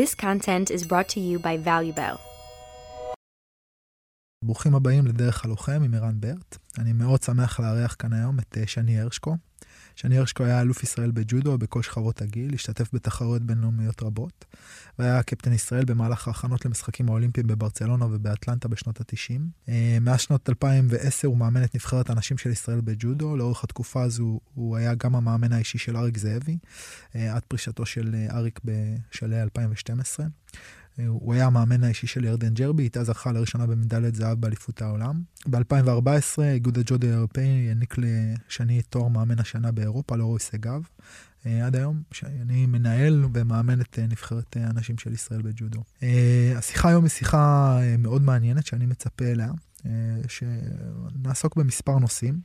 This content is brought to you by ValueBell. ברוכים הבאים לדרך הלוחם עם ערן ברט. אני מאוד שמח לארח כאן היום את אה, שני הרשקו. שני הרשקו היה אלוף ישראל בג'ודו בכל שכבות הגיל, השתתף בתחרויות בינלאומיות רבות, והיה קפטן ישראל במהלך ההכנות למשחקים האולימפיים בברצלונה ובאטלנטה בשנות ה-90. אה, מאז שנות 2010 הוא מאמן את נבחרת הנשים של ישראל בג'ודו, לאורך התקופה הזו הוא היה גם המאמן האישי של אריק זאבי, אה, עד פרישתו של אריק בשלהי 2012. הוא היה המאמן האישי של ירדן ג'רבי, איתה זכה לראשונה במדליית זהב באליפות העולם. ב-2014 איגוד הג'ודו האירופאי העניק לשני תואר מאמן השנה באירופה לאור הישגיו. אה, עד היום, שאני מנהל ומאמן את אה, נבחרת הנשים של ישראל בג'ודו. אה, השיחה היום היא שיחה מאוד מעניינת שאני מצפה אליה, שנעסוק במספר נושאים.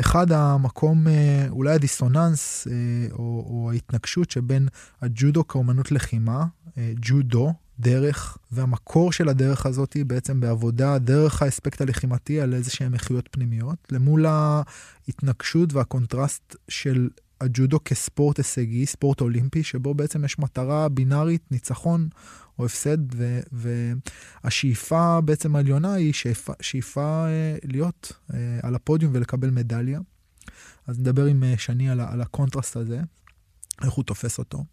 אחד, המקום, אולי הדיסוננס או, או ההתנגשות שבין הג'ודו כאומנות לחימה, ג'ודו, דרך, והמקור של הדרך הזאת היא בעצם בעבודה דרך האספקט הלחימתי על איזה שהן איכויות פנימיות, למול ההתנגשות והקונטרסט של הג'ודו כספורט הישגי, ספורט אולימפי, שבו בעצם יש מטרה בינארית, ניצחון או הפסד, ו, והשאיפה בעצם העליונה היא שאיפה, שאיפה אה, להיות אה, על הפודיום ולקבל מדליה. אז נדבר עם אה, שני על, על הקונטרסט הזה. איך הוא תופס אותו.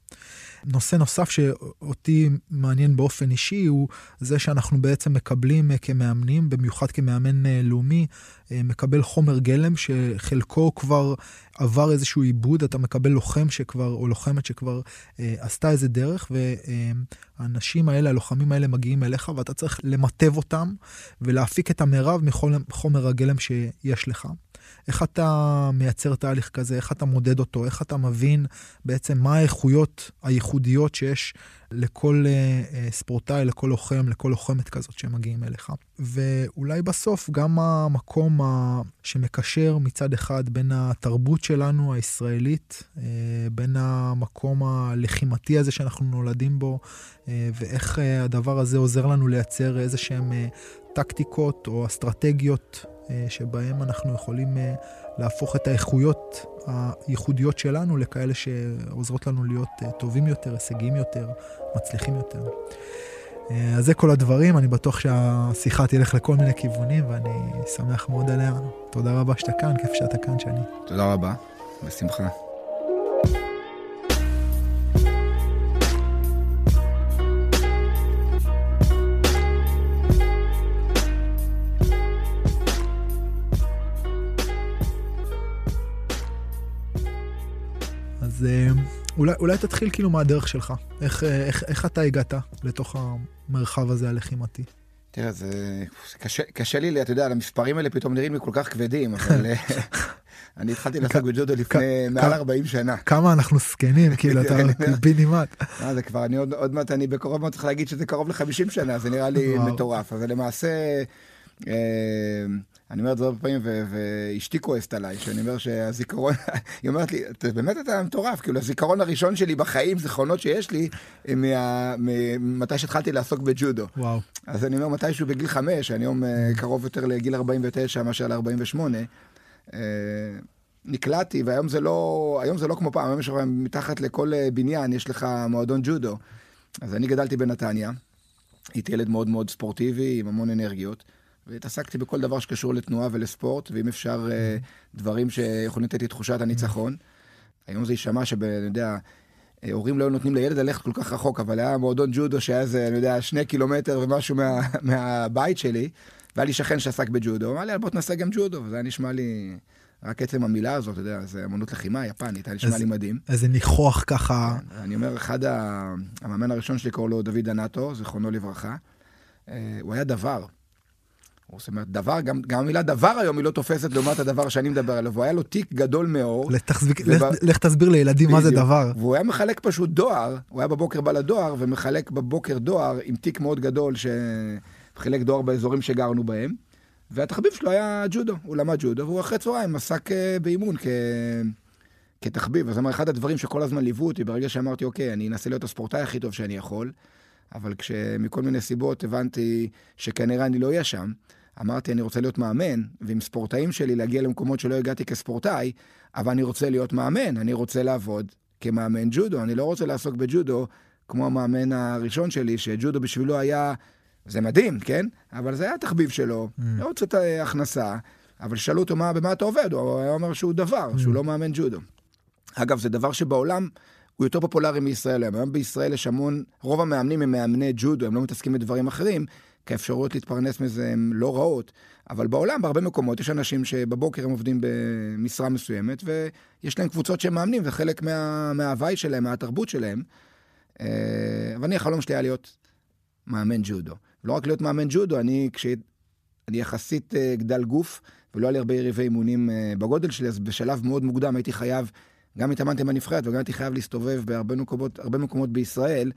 נושא נוסף שאותי מעניין באופן אישי הוא זה שאנחנו בעצם מקבלים אה, כמאמנים, במיוחד כמאמן אה, לאומי, אה, מקבל חומר גלם שחלקו כבר עבר איזשהו עיבוד, אתה מקבל לוחם שכבר, או לוחמת שכבר אה, עשתה איזה דרך, והאנשים האלה, הלוחמים האלה מגיעים אליך ואתה צריך למטב אותם ולהפיק את המרב מחומר הגלם שיש לך. איך אתה מייצר תהליך כזה, איך אתה מודד אותו, איך אתה מבין בעצם מה האיכויות הייחודיות שיש לכל uh, uh, ספורטאי, לכל לוחם, לכל לוחמת כזאת שמגיעים אליך. ואולי בסוף גם המקום ה... שמקשר מצד אחד בין התרבות שלנו, הישראלית, uh, בין המקום הלחימתי הזה שאנחנו נולדים בו, ואיך הדבר הזה עוזר לנו לייצר איזה שהם טקטיקות או אסטרטגיות אה, שבהם אנחנו יכולים אה, להפוך את האיכויות הייחודיות שלנו לכאלה שעוזרות לנו להיות אה, טובים יותר, הישגיים יותר, מצליחים יותר. אז זה כל הדברים, אני בטוח שהשיחה תלך לכל מיני כיוונים ואני שמח מאוד עליה. תודה רבה שאתה כאן, כיף שאתה כאן, שני. תודה רבה, בשמחה. אז אה, אולי, אולי תתחיל כאילו מהדרך שלך. איך, אה, איך, איך אתה הגעת לתוך המרחב הזה הלחימתי? תראה, זה קשה, קשה לי, אתה יודע, המספרים האלה פתאום נראים לי כל כך כבדים, אבל אה, אני התחלתי לעסוק בג'ודו לפני מעל 40 שנה. כמה אנחנו זקנים, כאילו, אתה פינימט. זה כבר, אני עוד מעט, אני בקרוב מאוד צריך להגיד שזה קרוב ל-50 שנה, זה נראה לי מטורף. אז למעשה... אני אומר את זה הרבה פעמים, ואשתי כועסת עליי, שאני אומר שהזיכרון, היא אומרת לי, באמת אתה מטורף, כאילו הזיכרון הראשון שלי בחיים, זיכרונות שיש לי, ממתי שהתחלתי לעסוק בג'ודו. וואו. אז אני אומר, מתישהו בגיל חמש, אני היום אה, קרוב יותר לגיל 49 מאשר ל-48, אה, נקלעתי, והיום זה לא, היום זה לא כמו פעם, היום יש לך מתחת לכל אה, בניין, יש לך מועדון ג'ודו. אז אני גדלתי בנתניה, הייתי ילד מאוד מאוד ספורטיבי, עם המון אנרגיות. והתעסקתי בכל דבר שקשור לתנועה ולספורט, ואם אפשר, אה, דברים שיכולים לתת לי תחושת הניצחון. היום זה יישמע שב... אני יודע, אה, הורים לא היו נותנים לילד ללכת כל כך רחוק, אבל היה מועדון ג'ודו שהיה איזה, אני יודע, שני קילומטר ומשהו מה, מהבית שלי, והיה לי שכן שעסק בג'ודו, אמר לי, בוא תנסה גם ג'ודו, וזה היה נשמע לי... רק עצם המילה הזאת, אתה יודע, זה אמנות לחימה יפנית, היה נשמע לי מדהים. איזה ניחוח ככה. כן, אני אומר, אחד המאמן הראשון שלי קורא לו דוד דנטו, זיכרונו לברכה. אה, הוא היה דבר. זאת אומרת, דבר, גם, גם המילה דבר היום היא לא תופסת לעומת הדבר שאני מדבר עליו, הוא היה לו תיק גדול מאור. ובא... לך תסביר לילדים מה זה דבר. והוא היה מחלק פשוט דואר, הוא היה בבוקר בא לדואר ומחלק בבוקר דואר עם תיק מאוד גדול שחילק דואר באזורים שגרנו בהם. והתחביב שלו היה ג'ודו, הוא למד ג'ודו, והוא אחרי צהריים עסק אה, באימון כ... כתחביב. אז אמר, אחד הדברים שכל הזמן ליוו אותי, ברגע שאמרתי, אוקיי, אני אנסה להיות הספורטאי הכי טוב שאני יכול, אבל כשמכל מיני סיבות הבנתי שכנראה אני לא אהיה שם, אמרתי, אני רוצה להיות מאמן, ועם ספורטאים שלי להגיע למקומות שלא הגעתי כספורטאי, אבל אני רוצה להיות מאמן, אני רוצה לעבוד כמאמן ג'ודו, אני לא רוצה לעסוק בג'ודו כמו המאמן הראשון שלי, שג'ודו בשבילו היה, זה מדהים, כן? אבל זה היה התחביב שלו, Mm. לא קצת אה, הכנסה, אבל שאלו אותו מה, במה אתה עובד, הוא היה אומר שהוא דבר, שהוא לא מאמן ג'ודו. אגב, זה דבר שבעולם הוא יותר פופולרי מישראל היום. היום בישראל יש המון, רוב המאמנים הם מאמני ג'ודו, הם לא מתעסקים בדברים אחרים, כי האפשרויות להתפרנס מזה הן לא רעות, אבל בעולם, בהרבה מקומות, יש אנשים שבבוקר הם עובדים במשרה מסוימת, ויש להם קבוצות שהם מאמנים, זה חלק מה, מההוואי שלהם, מהתרבות שלהם. אה, אבל אני, החלום שלי היה להיות מאמן ג'ודו. לא רק להיות מאמן ג'ודו, אני, כש... אני יחסית אה, גדל גוף, ולא היה לי הרבה יריבי אימונים אה, בגודל שלי, אז בשלב מאוד מוקדם הייתי חייב, גם התאמנתי בנבחרת וגם הייתי חייב להסתובב בהרבה מקומות, מקומות בישראל,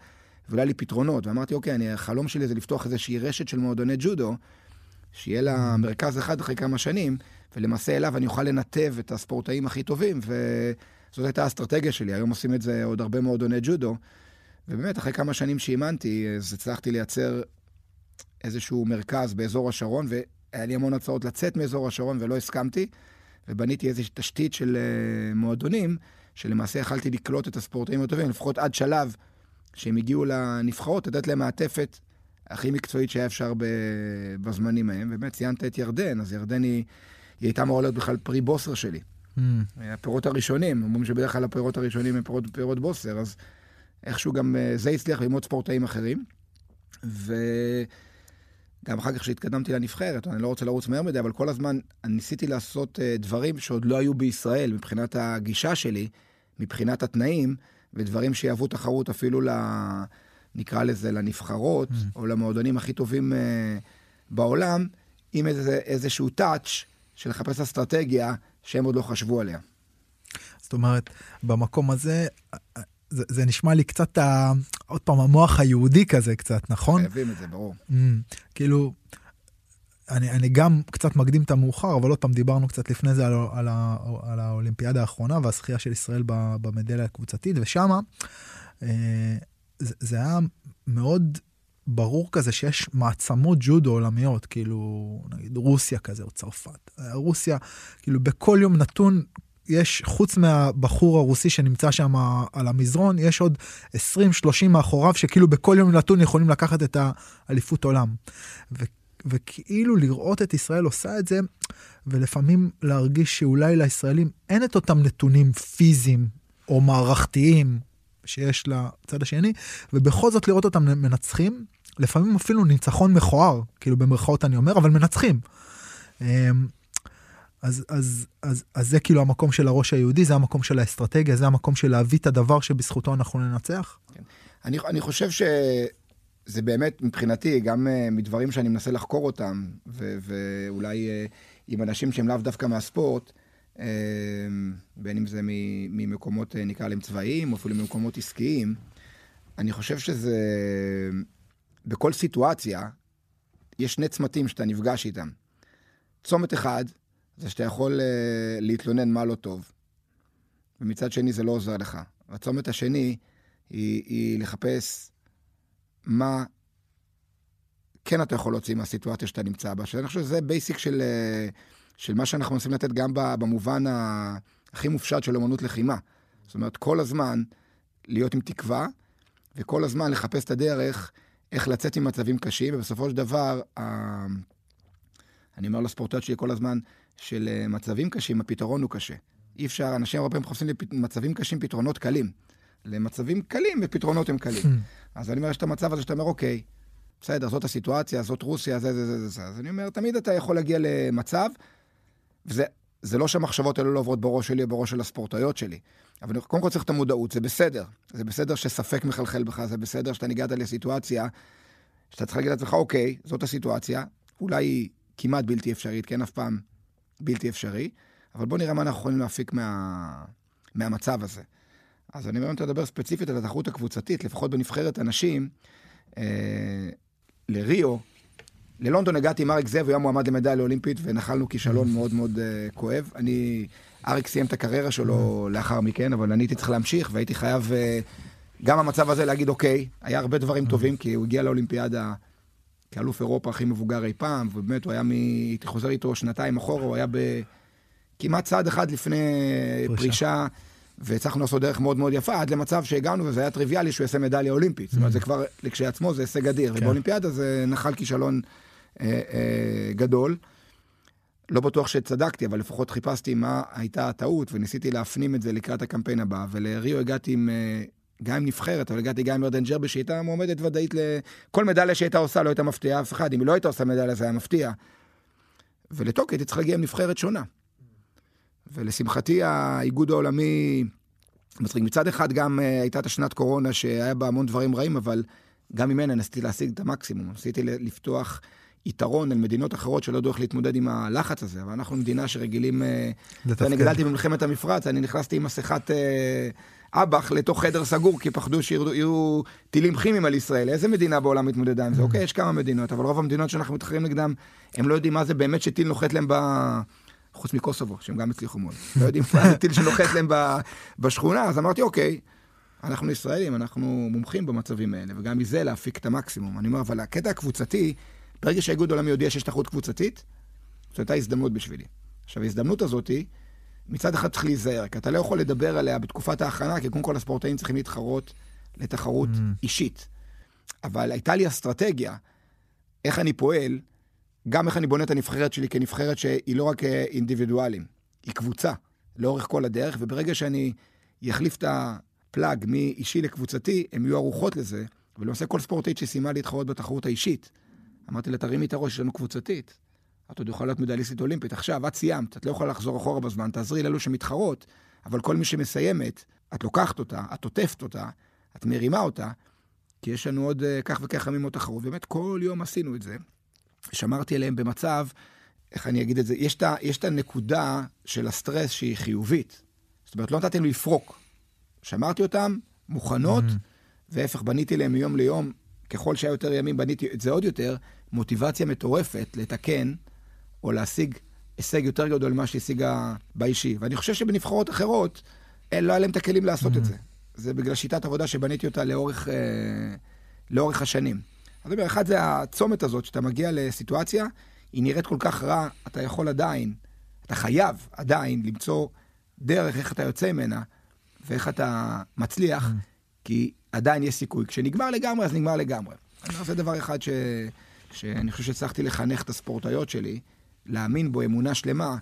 ולא לי פתרונות. ואמרתי, אוקיי, אני, החלום שלי זה לפתוח איזושהי רשת של מועדוני ג'ודו, שיהיה לה מרכז אחד אחרי כמה שנים, ולמעשה אליו אני אוכל לנתב את הספורטאים הכי טובים, וזאת הייתה האסטרטגיה שלי. היום עושים את זה עוד הרבה מועדוני ג'ודו, ובאמת, אחרי כמה שנים שאימנתי, אז הצלחתי לייצר איזשהו מרכז באזור השרון, והיה לי המון הצעות לצאת מאזור השרון ולא הסכמתי, ובניתי איזושהי תשתית של uh, מועדונים, שלמעשה יכלתי לקלוט את הספורטאים הטובים, לפחות עד שלב שהם הגיעו לנבחרות, לתת להם מעטפת הכי מקצועית שהיה אפשר. בזמנים ההם. ובאמת ציינת את ירדן, אז ירדן היא, היא הייתה אמורה להיות בכלל פרי בוסר שלי. Mm. הפירות הראשונים, אומרים שבדרך כלל הפירות הראשונים הם פירות, פירות בוסר, אז איכשהו גם אה, זה הצליח ללמוד ספורטאים אחרים. וגם אחר כך כשהתקדמתי לנבחרת, אני לא רוצה לרוץ מהר מדי, אבל כל הזמן ניסיתי לעשות אה, דברים שעוד לא היו בישראל מבחינת הגישה שלי, מבחינת התנאים, ודברים שיהוו תחרות אפילו ל... נקרא לזה לנבחרות, mm. או למועדונים הכי טובים uh, בעולם, עם איזה, איזשהו טאץ' של לחפש אסטרטגיה שהם עוד לא חשבו עליה. זאת אומרת, במקום הזה, זה, זה נשמע לי קצת, ה, עוד פעם, המוח היהודי כזה קצת, נכון? חייבים את זה, ברור. Mm, כאילו, אני, אני גם קצת מקדים את המאוחר, אבל עוד פעם דיברנו קצת לפני זה על, על, ה, על האולימפיאדה האחרונה והזכייה של ישראל במדליה הקבוצתית, ושמה אה, זה, זה היה מאוד ברור כזה שיש מעצמות ג'ודו עולמיות, כאילו, נגיד רוסיה כזה או צרפת. רוסיה, כאילו בכל יום נתון יש, חוץ מהבחור הרוסי שנמצא שם על המזרון, יש עוד 20-30 מאחוריו שכאילו בכל יום נתון יכולים לקחת את האליפות עולם. ו, וכאילו לראות את ישראל עושה את זה, ולפעמים להרגיש שאולי לישראלים אין את אותם נתונים פיזיים או מערכתיים שיש לצד השני, ובכל זאת לראות אותם מנצחים, לפעמים אפילו ניצחון מכוער, כאילו במרכאות אני אומר, אבל מנצחים. אז, אז, אז, אז זה כאילו המקום של הראש היהודי, זה המקום של האסטרטגיה, זה המקום של להביא את הדבר שבזכותו אנחנו ננצח. כן. אני, אני חושב שזה באמת, מבחינתי, גם uh, מדברים שאני מנסה לחקור אותם, ו, ואולי uh, עם אנשים שהם לאו דווקא מהספורט, uh, בין אם זה ממקומות, uh, נקרא להם צבאיים, או אפילו ממקומות עסקיים, אני חושב שזה, בכל סיטואציה, יש שני צמתים שאתה נפגש איתם. צומת אחד, זה שאתה יכול uh, להתלונן מה לא טוב, ומצד שני זה לא עוזר לך. והצומת השני היא, היא לחפש מה כן אתה יכול להוציא מהסיטואציה שאתה נמצא בה, שאני חושב שזה בייסיק של, uh, של מה שאנחנו מנסים לתת גם במובן הכי מופשט של אמנות לחימה. זאת אומרת, כל הזמן להיות עם תקווה, וכל הזמן לחפש את הדרך איך לצאת ממצבים קשים, ובסופו של דבר, אני אומר לספורטאיות שלי כל הזמן, של אה, מצבים קשים, הפתרון הוא קשה. אי אפשר, אנשים הרבה פעמים מחפשים למצבים קשים פתרונות קלים. למצבים קלים ופתרונות הם קלים. אז אני אומר, יש את המצב הזה שאתה אומר, אוקיי, בסדר, זאת הסיטואציה, זאת רוסיה, זה, זה, זה, זה, זה. אז אני אומר, תמיד אתה יכול להגיע למצב, וזה זה לא שהמחשבות האלה לא עוברות בראש שלי או בראש של הספורטאיות שלי. אבל קודם כל צריך את המודעות, זה בסדר. זה בסדר שספק מחלחל בך, זה בסדר שאתה ניגעת לסיטואציה, שאתה צריך להגיד לעצמך, אוקיי, זאת הסיטואציה, אולי היא כמעט בלתי אפשרית, כן, אף פעם בלתי אפשרי, אבל בואו נראה מה אנחנו יכולים להפיק מה... מהמצב הזה. אז אני באמת אדבר ספציפית על התחרות הקבוצתית, לפחות בנבחרת הנשים, אה, לריו. ללונדון הגעתי עם אריק זאב, הוא היה מועמד למדליה אולימפית, ונחלנו כישלון מאוד מאוד uh, כואב. אני, אריק סיים את הקריירה שלו לאחר מכן, אבל אני הייתי צריך להמשיך, והייתי חייב, uh, גם המצב הזה להגיד, אוקיי, היה הרבה דברים טובים, כי הוא הגיע לאולימפיאדה כאלוף אירופה הכי מבוגר אי פעם, ובאמת הוא היה מ... הייתי חוזר איתו שנתיים אחורה, הוא היה בכמעט צעד אחד לפני פרישה, פרישה והצלחנו לעשות דרך מאוד מאוד יפה, עד למצב שהגענו, וזה היה טריוויאלי שהוא יעשה מדליה אולימפית. זאת אומרת, זה כבר, כשלעצמו זה הישג אדיר. כן. ובאולימפיאדה זה נחל כישלון אה, אה, גדול. לא בטוח שצדקתי, אבל לפחות חיפשתי מה הייתה הטעות, וניסיתי להפנים את זה לקראת הקמפיין הבא, ולריו הגעתי עם, אה, גם עם נבחרת, אבל הגעתי גם עם ירדן ג'רבי, שהייתה מועמדת ודאית לכל מדליה שהייתה עושה, לא הייתה מפתיעה אף אחד. אם היא לא הייתה עושה מדליה, זה היה מפתיע. ולטוקי הייתי צריך להגיע עם נבחרת שונה. ולשמחתי, האיגוד העולמי, מצחיק, מצד אחד גם אה, הייתה את השנת קורונה שהיה בה המון דברים רעים, אבל גם ממנה ניסיתי להשיג את המקסימום. ניסיתי לפתוח יתרון על מדינות אחרות שלא ידעו איך להתמודד עם הלחץ הזה, אבל אנחנו מדינה שרגילים... אה, לתפקד. ואני גדלתי במלחמת המפרץ, אני נכנסתי עם מסכת אה, אב"ח לתוך חדר סגור, כי פחדו שיהיו טילים כימיים על ישראל. איזה מדינה בעולם מתמודדה עם זה? אוקיי, יש כמה מדינות, אבל רוב המדינות שאנחנו מתחרים נגדם, הם לא יודעים מה זה באמת שטיל נוחת להם ב... חוץ מקוסובו, שהם גם הצליחו מאוד. לא יודעים מה זה טיל שנוחת להם ב... בשכונה, אז אמרתי, אוקיי, אנחנו ישראלים, אנחנו מומחים במצבים האלה, וגם מזה להפיק את המקסימום. אני אומר, אבל הקטע הקבוצתי, ברגע שהאיגוד העולמי יודיע שיש תחרות קבוצתית, זו הייתה הזדמנות בשבילי. עכשיו, ההזדמנות הזאת, מצד אחד צריך להיזהר, כי אתה לא יכול לדבר עליה בתקופת ההכנה, כי קודם כל הספורטאים צריכים להתחרות לתחרות Mm. אישית. אבל הייתה לי אסטרטגיה, איך אני פועל, גם איך אני בונה את הנבחרת שלי כנבחרת שהיא לא רק אה, אינדיבידואלים, היא קבוצה לאורך כל הדרך, וברגע שאני אחליף את הפלאג מאישי לקבוצתי, הם יהיו ערוכות לזה, ולמעשה כל ספורטאית שסיימה להתחרות בתחרות האישית, אמרתי לה, תרימי את הראש, יש לנו קבוצתית. את עוד יכולה להיות מדליסטית אולימפית. עכשיו, את סיימת, את לא יכולה לחזור אחורה בזמן, תעזרי לאלו שמתחרות, אבל כל מי שמסיימת, את לוקחת אותה, את עוטפת אותה, את מרימה אותה, כי יש לנו עוד uh, כך וכך ימים עוד תחרות. באמת, כל יום עשינו את זה. שמרתי עליהם במצב, איך אני אגיד את זה, יש את, הנקודה של הסטרס שהיא חיובית. זאת אומרת, לא נתתי להם לפרוק. שמרתי אותם מוכנות, והפך, בניתי להם מיום ליום, ככל שהיה יותר ימים, בניתי את זה עוד יותר, מוטיבציה מטורפת לתקן או להשיג הישג יותר גדול ממה שהשיגה באישי. ואני חושב שבנבחרות אחרות, אין, לא היה להם את הכלים לעשות את זה. זה בגלל שיטת עבודה שבניתי אותה לאורך, אה, לאורך השנים. אז אני אומר, אחד זה הצומת הזאת, שאתה מגיע לסיטואציה, היא נראית כל כך רע, אתה יכול עדיין, אתה חייב עדיין למצוא דרך איך אתה יוצא ממנה, ואיך אתה מצליח, כי עדיין יש סיכוי. כשנגמר לגמרי, אז נגמר לגמרי. אומר, זה דבר אחד ש... שאני חושב שהצלחתי לחנך את הספורטאיות שלי, להאמין בו אמונה שלמה,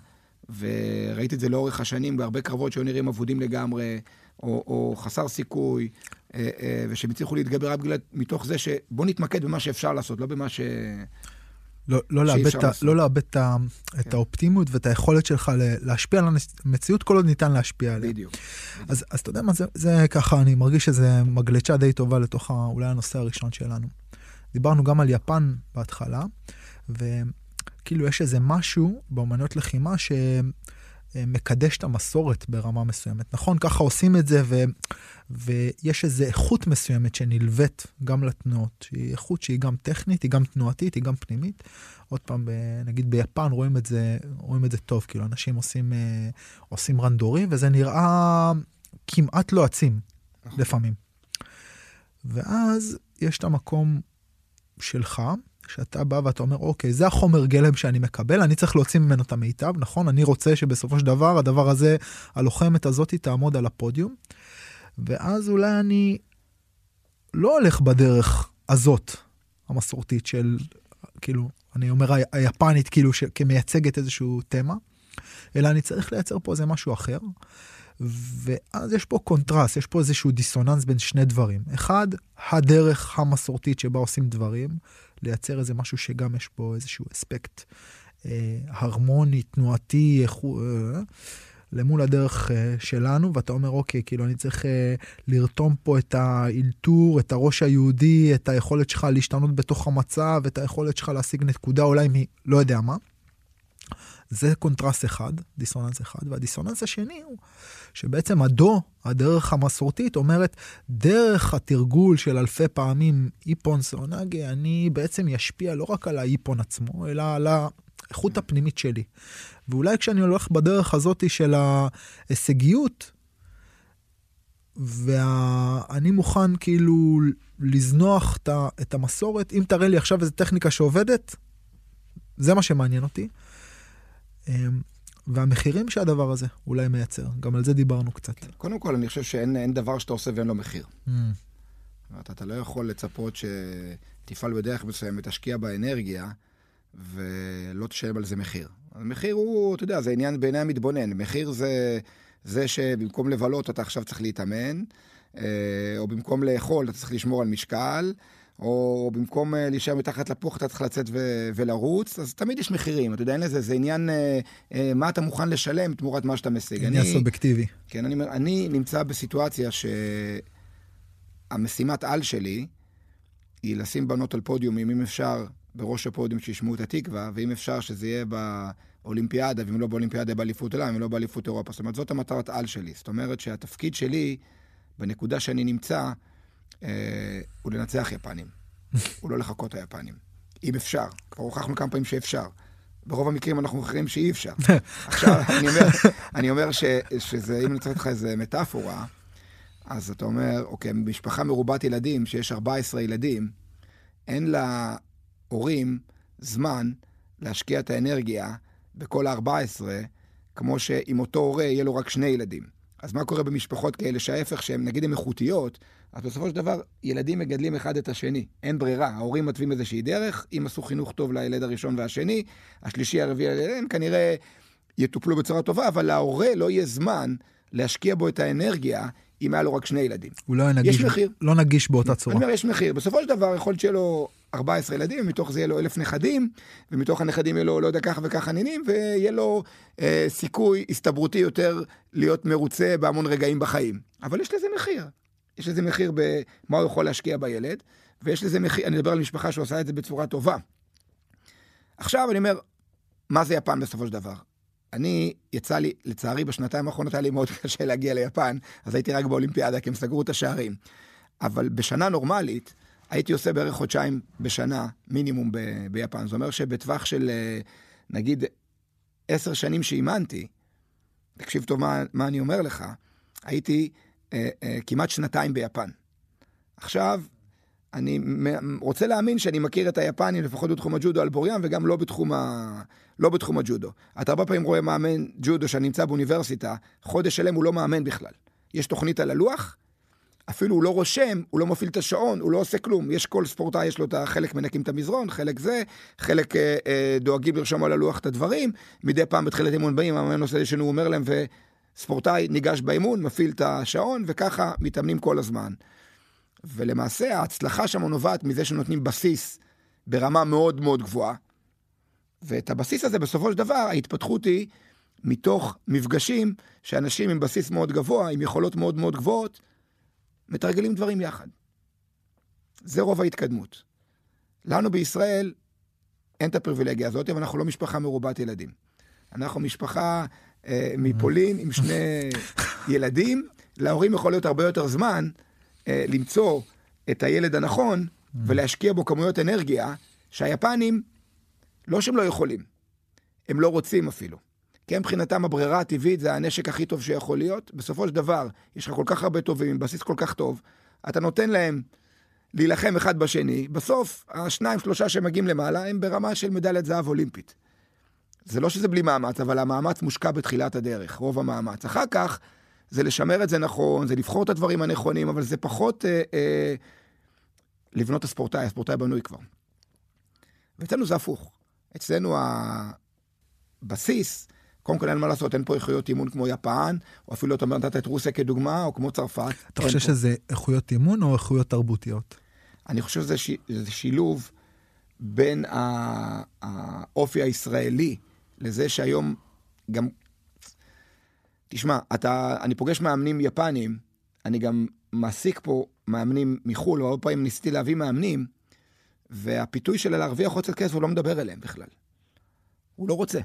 וראיתי את זה לאורך השנים בהרבה קרבות שהיו נראים אבודים לגמרי, או, או חסר סיכוי, אה, אה, ושהם הצליחו להתגבר רק בגלל, מתוך זה שבוא נתמקד במה שאפשר לעשות, לא במה ש... לא, לא, לאבד ה-. לא לאבד את, ה- את כן. האופטימיות ואת היכולת שלך להשפיע על המציאות כל עוד ניתן להשפיע עליה. בדיוק. אז, אז אתה יודע מה, זה, זה ככה, אני מרגיש שזה מגלצ'ה די טובה לתוך אולי הנושא הראשון שלנו. דיברנו גם על יפן בהתחלה, וכאילו יש איזה משהו באמנויות לחימה שמקדש את המסורת ברמה מסוימת. נכון, ככה עושים את זה, ו, ויש איזו איכות מסוימת שנלווית גם לתנועות, שהיא איכות שהיא גם טכנית, היא גם תנועתית, היא גם פנימית. עוד פעם, ב- נגיד ביפן רואים את זה, רואים את זה טוב, כאילו אנשים עושים, אה, עושים רנדורים, וזה נראה כמעט לא עצים נכון. לפעמים. ואז יש את המקום שלך, שאתה בא ואתה אומר, אוקיי, זה החומר גלם שאני מקבל, אני צריך להוציא ממנו את המיטב, נכון? אני רוצה שבסופו של דבר, הדבר הזה, הלוחמת הזאת תעמוד על הפודיום, ואז אולי אני לא הולך בדרך הזאת, המסורתית של, כאילו, אני אומר היפנית, כאילו, כמייצגת איזשהו תמה, אלא אני צריך לייצר פה איזה משהו אחר. ואז יש פה קונטרסט, יש פה איזשהו דיסוננס בין שני דברים. אחד, הדרך המסורתית שבה עושים דברים, לייצר איזה משהו שגם יש בו איזשהו אספקט אה, הרמוני, תנועתי, איכו, אה, למול הדרך אה, שלנו, ואתה אומר, אוקיי, כאילו אני צריך אה, לרתום פה את האלתור, את הראש היהודי, את היכולת שלך להשתנות בתוך המצב, את היכולת שלך להשיג נקודה אולי מ... לא יודע מה. זה קונטרסט אחד, דיסוננס אחד, והדיסוננס השני הוא שבעצם הדו, הדרך המסורתית, אומרת, דרך התרגול של אלפי פעמים איפון סאונגה, אני בעצם ישפיע לא רק על האיפון עצמו, אלא על האיכות הפנימית שלי. ואולי כשאני הולך בדרך הזאת של ההישגיות, ואני מוכן כאילו לזנוח את המסורת, אם תראה לי עכשיו איזה טכניקה שעובדת, זה מה שמעניין אותי. אמ, והמחירים שהדבר הזה אולי מייצר, גם על זה דיברנו קצת. קודם כל, אני חושב שאין אין דבר שאתה עושה ואין לו מחיר. Mm, אומרת, אתה לא יכול לצפות שתפעל בדרך מסוימת, תשקיע באנרגיה, ולא תשלם על זה מחיר. המחיר הוא, אתה יודע, זה עניין בעיני המתבונן. מחיר זה זה שבמקום לבלות אתה עכשיו צריך להתאמן, אה, או במקום לאכול אתה צריך לשמור על משקל, או במקום אה, להישאר מתחת לפוך אתה צריך לצאת ו- ולרוץ, אז תמיד יש מחירים, אתה יודע, אין לזה, זה עניין אה, אה, מה אתה מוכן לשלם תמורת מה שאתה משיג. עניין אני- סובייקטיבי. כן, אני, אני נמצא בסיטואציה שהמשימת על שלי היא לשים בנות על פודיומים, אם אפשר, בראש הפודיום שישמעו את התקווה, ואם אפשר שזה יהיה באולימפיאדה, ואם לא באולימפיאדה, באליפות עולם, אם לא באליפות אירופה. זאת אומרת, זאת המטרת על שלי. זאת אומרת שהתפקיד שלי, בנקודה שאני נמצא, הוא לנצח יפנים. הוא לא לחקות את היפנים. אם אפשר. כבר הוכחנו כמה פעמים שאפשר. ברוב המקרים אנחנו מוכרים שאי אפשר. עכשיו, אני אומר, אני אומר ש, שזה, אם אני צריך לך איזה מטאפורה, אז אתה אומר, אוקיי, משפחה מרובת ילדים, שיש 14 ילדים, אין להורים זמן להשקיע את האנרגיה בכל ה-14, כמו שאם אותו הורה יהיה לו רק שני ילדים. אז מה קורה במשפחות כאלה שההפך, שהן נגיד הן איכותיות, אז בסופו של דבר ילדים מגדלים אחד את השני. אין ברירה, ההורים מתווים איזושהי דרך, אם עשו חינוך טוב לילד הראשון והשני, השלישי, הרביעי, הם כנראה יטופלו בצורה טובה, אבל להורה לא יהיה זמן להשקיע בו את האנרגיה אם היה לו רק שני ילדים. הוא לא נגיש, מחיר. לא נגיש באותה אני צורה. אומר, יש מחיר. בסופו של דבר יכול להיות שיהיה לו 14 ילדים, ומתוך זה יהיה לו אלף נכדים, ומתוך הנכדים יהיה לו לא יודע ככה וככה נינים, ויהיה לו אה, סיכוי הסתברותי יותר להיות מרוצה בהמון רגעים בחיים. אבל יש לזה מחיר. יש לזה מחיר במה הוא יכול להשקיע בילד, ויש לזה מחיר, אני מדבר על משפחה שעושה את זה בצורה טובה. עכשיו אני אומר, מה זה יפן בסופו של דבר? אני, יצא לי, לצערי בשנתיים האחרונות היה לי מאוד קשה להגיע ליפן, אז הייתי רק באולימפיאדה, כי הם סגרו את השערים. אבל בשנה נורמלית, הייתי עושה בערך חודשיים בשנה מינימום ב- ביפן. זה אומר שבטווח של אה, נגיד עשר שנים שאימנתי, תקשיב טוב מה, מה אני אומר לך, הייתי כמעט שנתיים ביפן. עכשיו, אני רוצה להאמין שאני מכיר את היפנים לפחות בתחום הג'ודו על בוריין וגם לא בתחום, ה... לא בתחום הג'ודו. אתה הרבה פעמים רואה מאמן ג'ודו שנמצא באוניברסיטה, חודש שלם הוא לא מאמן בכלל. יש תוכנית על הלוח, אפילו הוא לא רושם, הוא לא מפעיל את השעון, הוא לא עושה כלום. יש כל ספורטאי, יש לו את החלק מנקים את המזרון, חלק זה, חלק אה, אה, דואגים לרשום על הלוח את הדברים. מדי פעם בתחילת אימון באים, המאמן עושה לי שהוא אומר להם, וספורטאי ניגש באימון, מפעיל את השעון, וככה מתאמנים כל הזמן. ולמעשה ההצלחה שם נובעת מזה שנותנים בסיס ברמה מאוד מאוד גבוהה. ואת הבסיס הזה בסופו של דבר ההתפתחות היא מתוך מפגשים שאנשים עם בסיס מאוד גבוה, עם יכולות מאוד מאוד גבוהות, מתרגלים דברים יחד. זה רוב ההתקדמות. לנו בישראל אין את הפריבילגיה הזאת, אבל אנחנו לא משפחה מרובת ילדים. אנחנו משפחה מפולין עם שני ילדים, להורים יכול להיות הרבה יותר זמן אה, למצוא את הילד הנכון ולהשקיע בו כמויות אנרגיה שהיפנים, לא שהם לא יכולים, הם לא רוצים אפילו. כי מבחינתם הברירה הטבעית זה הנשק הכי טוב שיכול להיות. בסופו של דבר, יש לך כל כך הרבה טובים עם בסיס כל כך טוב, אתה נותן להם להילחם אחד בשני, בסוף השניים שלושה שמגיעים למעלה הם ברמה של מדליית זהב אולימפית. זה לא שזה בלי מאמץ, אבל המאמץ מושקע בתחילת הדרך, רוב המאמץ. אחר כך זה לשמר את זה נכון, זה לבחור את הדברים הנכונים, אבל זה פחות אה, אה, לבנות את הספורטאי, הספורטאי בנוי כבר. ואצלנו זה הפוך. אצלנו הבסיס, קודם כל אין מה לעשות, אין פה איכויות אימון כמו יפן, או אפילו אתה נתת את רוסיה כדוגמה, או כמו צרפת. אתה חושב פה. שזה איכויות אימון או איכויות תרבותיות? אני חושב שזה ש... שילוב בין. האופי הישראלי לזה שהיום גם... תשמע, אתה... אני פוגש מאמנים יפנים, אני גם מעסיק פה מאמנים מחו"ל, והרבה פעמים ניסיתי להביא מאמנים, והפיתוי של להרוויח עוד קצת כסף, הוא לא מדבר אליהם בכלל. הוא לא רוצה.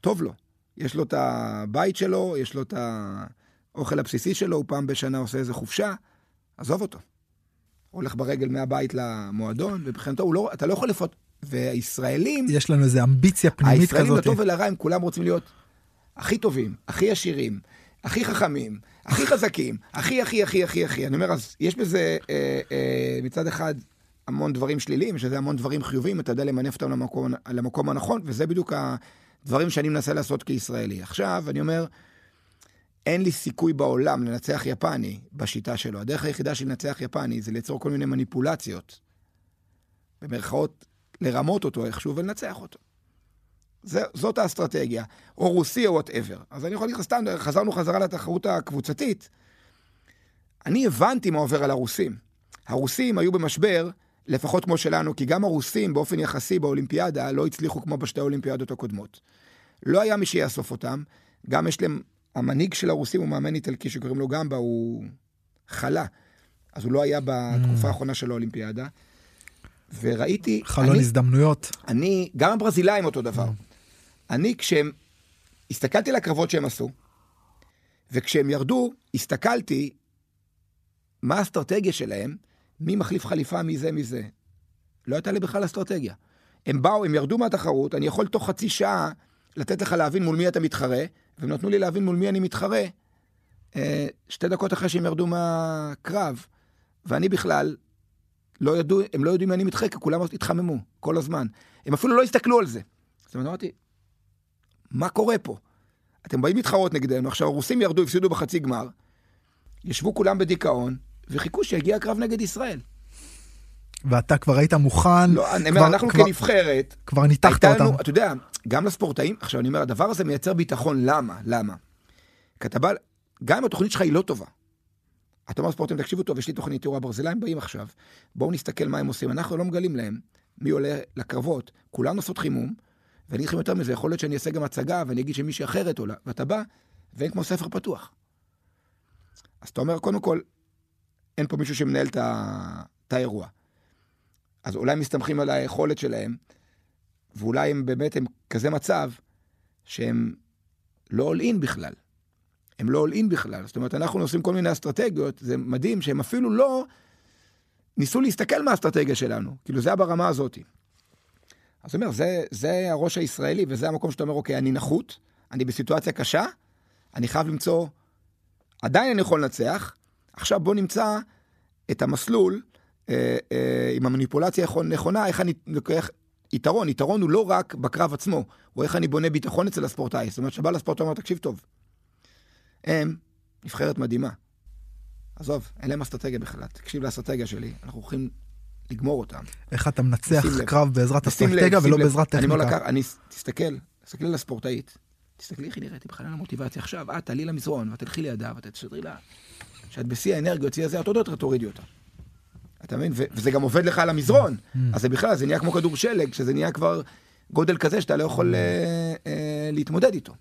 טוב לו. יש לו את הבית שלו, יש לו את האוכל הבסיסי שלו, הוא פעם בשנה עושה איזה חופשה, עזוב אותו. הולך ברגל מהבית למועדון, ומבחינתו לא, אתה לא יכול לפות... והישראלים, יש לנו איזו אמביציה פנימית הישראלים כזאת. לטוב ולרע הם כולם רוצים להיות הכי טובים, הכי עשירים, הכי חכמים, הכי חזקים, הכי הכי הכי הכי הכי. אני אומר, אז יש בזה אה, אה, מצד אחד המון דברים שליליים, שזה המון דברים חיוביים, אתה יודע למנף אותם למקום, למקום הנכון, וזה בדיוק דברים שאני מנסה לעשות כישראלי. עכשיו, אני אומר, אין לי סיכוי בעולם לנצח יפני בשיטה שלו. הדרך היחידה של לנצח יפני זה ליצור כל מיני מניפולציות, במרכאות, לרמות אותו איכשהו ולנצח אותו. זה, זאת האסטרטגיה, או רוסי או whatever. אז אני יכול להגיד לך סתם, חזרנו חזרה לתחרות הקבוצתית. אני הבנתי מה עובר על הרוסים. הרוסים היו במשבר, לפחות כמו שלנו, כי גם הרוסים באופן יחסי באולימפיאדה לא הצליחו כמו בשתי האולימפיאדות הקודמות. לא היה מי שיאסוף אותם, גם יש להם, המנהיג של הרוסים הוא מאמן איטלקי שקוראים לו גמבה, הוא חלה. אז הוא לא היה בתקופה mm. האחרונה של האולימפיאדה. וראיתי... חלון אני, הזדמנויות. אני, גם הברזילאים אותו דבר. אני, כשהם... הסתכלתי על הקרבות שהם עשו, וכשהם ירדו, הסתכלתי מה האסטרטגיה שלהם, מי מחליף חליפה, מי זה, מי זה. לא הייתה לי בכלל אסטרטגיה. הם באו, הם ירדו מהתחרות, אני יכול תוך חצי שעה לתת לך להבין מול מי אתה מתחרה, והם נתנו לי להבין מול מי אני מתחרה אה, שתי דקות אחרי שהם ירדו מהקרב, ואני בכלל, לא ידעו, הם לא יודעים מי אני מתחרה, כי כולם התחממו כל הזמן. הם אפילו לא הסתכלו על זה. זאת אומרת, אמרתי, מה קורה פה? אתם באים להתחרות נגדנו, עכשיו הרוסים ירדו, הפסידו בחצי גמר, ישבו כולם בדיכאון, וחיכו שיגיע הקרב נגד ישראל. ואתה כבר היית מוכן. לא, אני אומר, אנחנו כבר, כנבחרת, כבר ניתחת אותנו. אתה יודע, גם לספורטאים, עכשיו אני אומר, הדבר הזה מייצר ביטחון, למה? למה? כי אתה בא, גם אם התוכנית שלך היא לא טובה, אתה אומר לספורטאים, תקשיבו טוב, יש לי תוכנית, תראו, הברזילאים באים עכשיו, בואו נסתכל מה הם עושים, אנחנו לא מגלים להם מי עולה לקרבות, כולם עושות חימום, ואני אגיד יותר מזה, יכול להיות שאני אעשה גם הצגה, ואני אגיד שמישהי אחרת עולה, ואתה בא, ואין כמו ספר פתוח. אז אתה אומר, קודם כל, אין פה מישהו שמנהל את האירוע. אז אולי הם מסתמכים על היכולת שלהם, ואולי הם באמת הם כזה מצב שהם לא אול אין בכלל. הם לא אול אין בכלל. זאת אומרת, אנחנו עושים כל מיני אסטרטגיות, זה מדהים שהם אפילו לא ניסו להסתכל מהאסטרטגיה שלנו. כאילו, זה היה ברמה הזאת. אז אומר, זה, זה הראש הישראלי, וזה המקום שאתה אומר, אוקיי, אני נחות, אני בסיטואציה קשה, אני חייב למצוא, עדיין אני יכול לנצח, עכשיו בוא נמצא את המסלול אה, אה, עם המניפולציה נכונה, איך אני לוקח יתרון. יתרון הוא לא רק בקרב עצמו, הוא איך אני בונה ביטחון אצל הספורטאי. זאת אומרת, שבא לספורטאי ואומר, תקשיב טוב, הם נבחרת מדהימה. עזוב, אין להם אסטרטגיה בכלל. תקשיב לאסטרטגיה שלי, אנחנו הולכים לגמור אותם. איך אתה מנצח קרב בעזרת אסטרטגיה ולא בעזרת טכניקה. אני אומר לקר, אני, תסתכל, תסתכלי על הספורטאית, תסתכלי איך היא נראית, היא בכלל על המוטיבציה. עכשיו, את תעלי למזרון, ותלכי לידה, ותשדרי לה. שאת בשיא האנרגיות, שיא הזה, את עוד יותר תורידי אותה. אתה מבין? וזה גם עובד לך על המזרון. Mm. אז זה בכלל, זה נהיה כמו כדור שלג, שזה נהיה כבר גודל כזה שאתה לא יכול אה, אה, להתמודד איתו.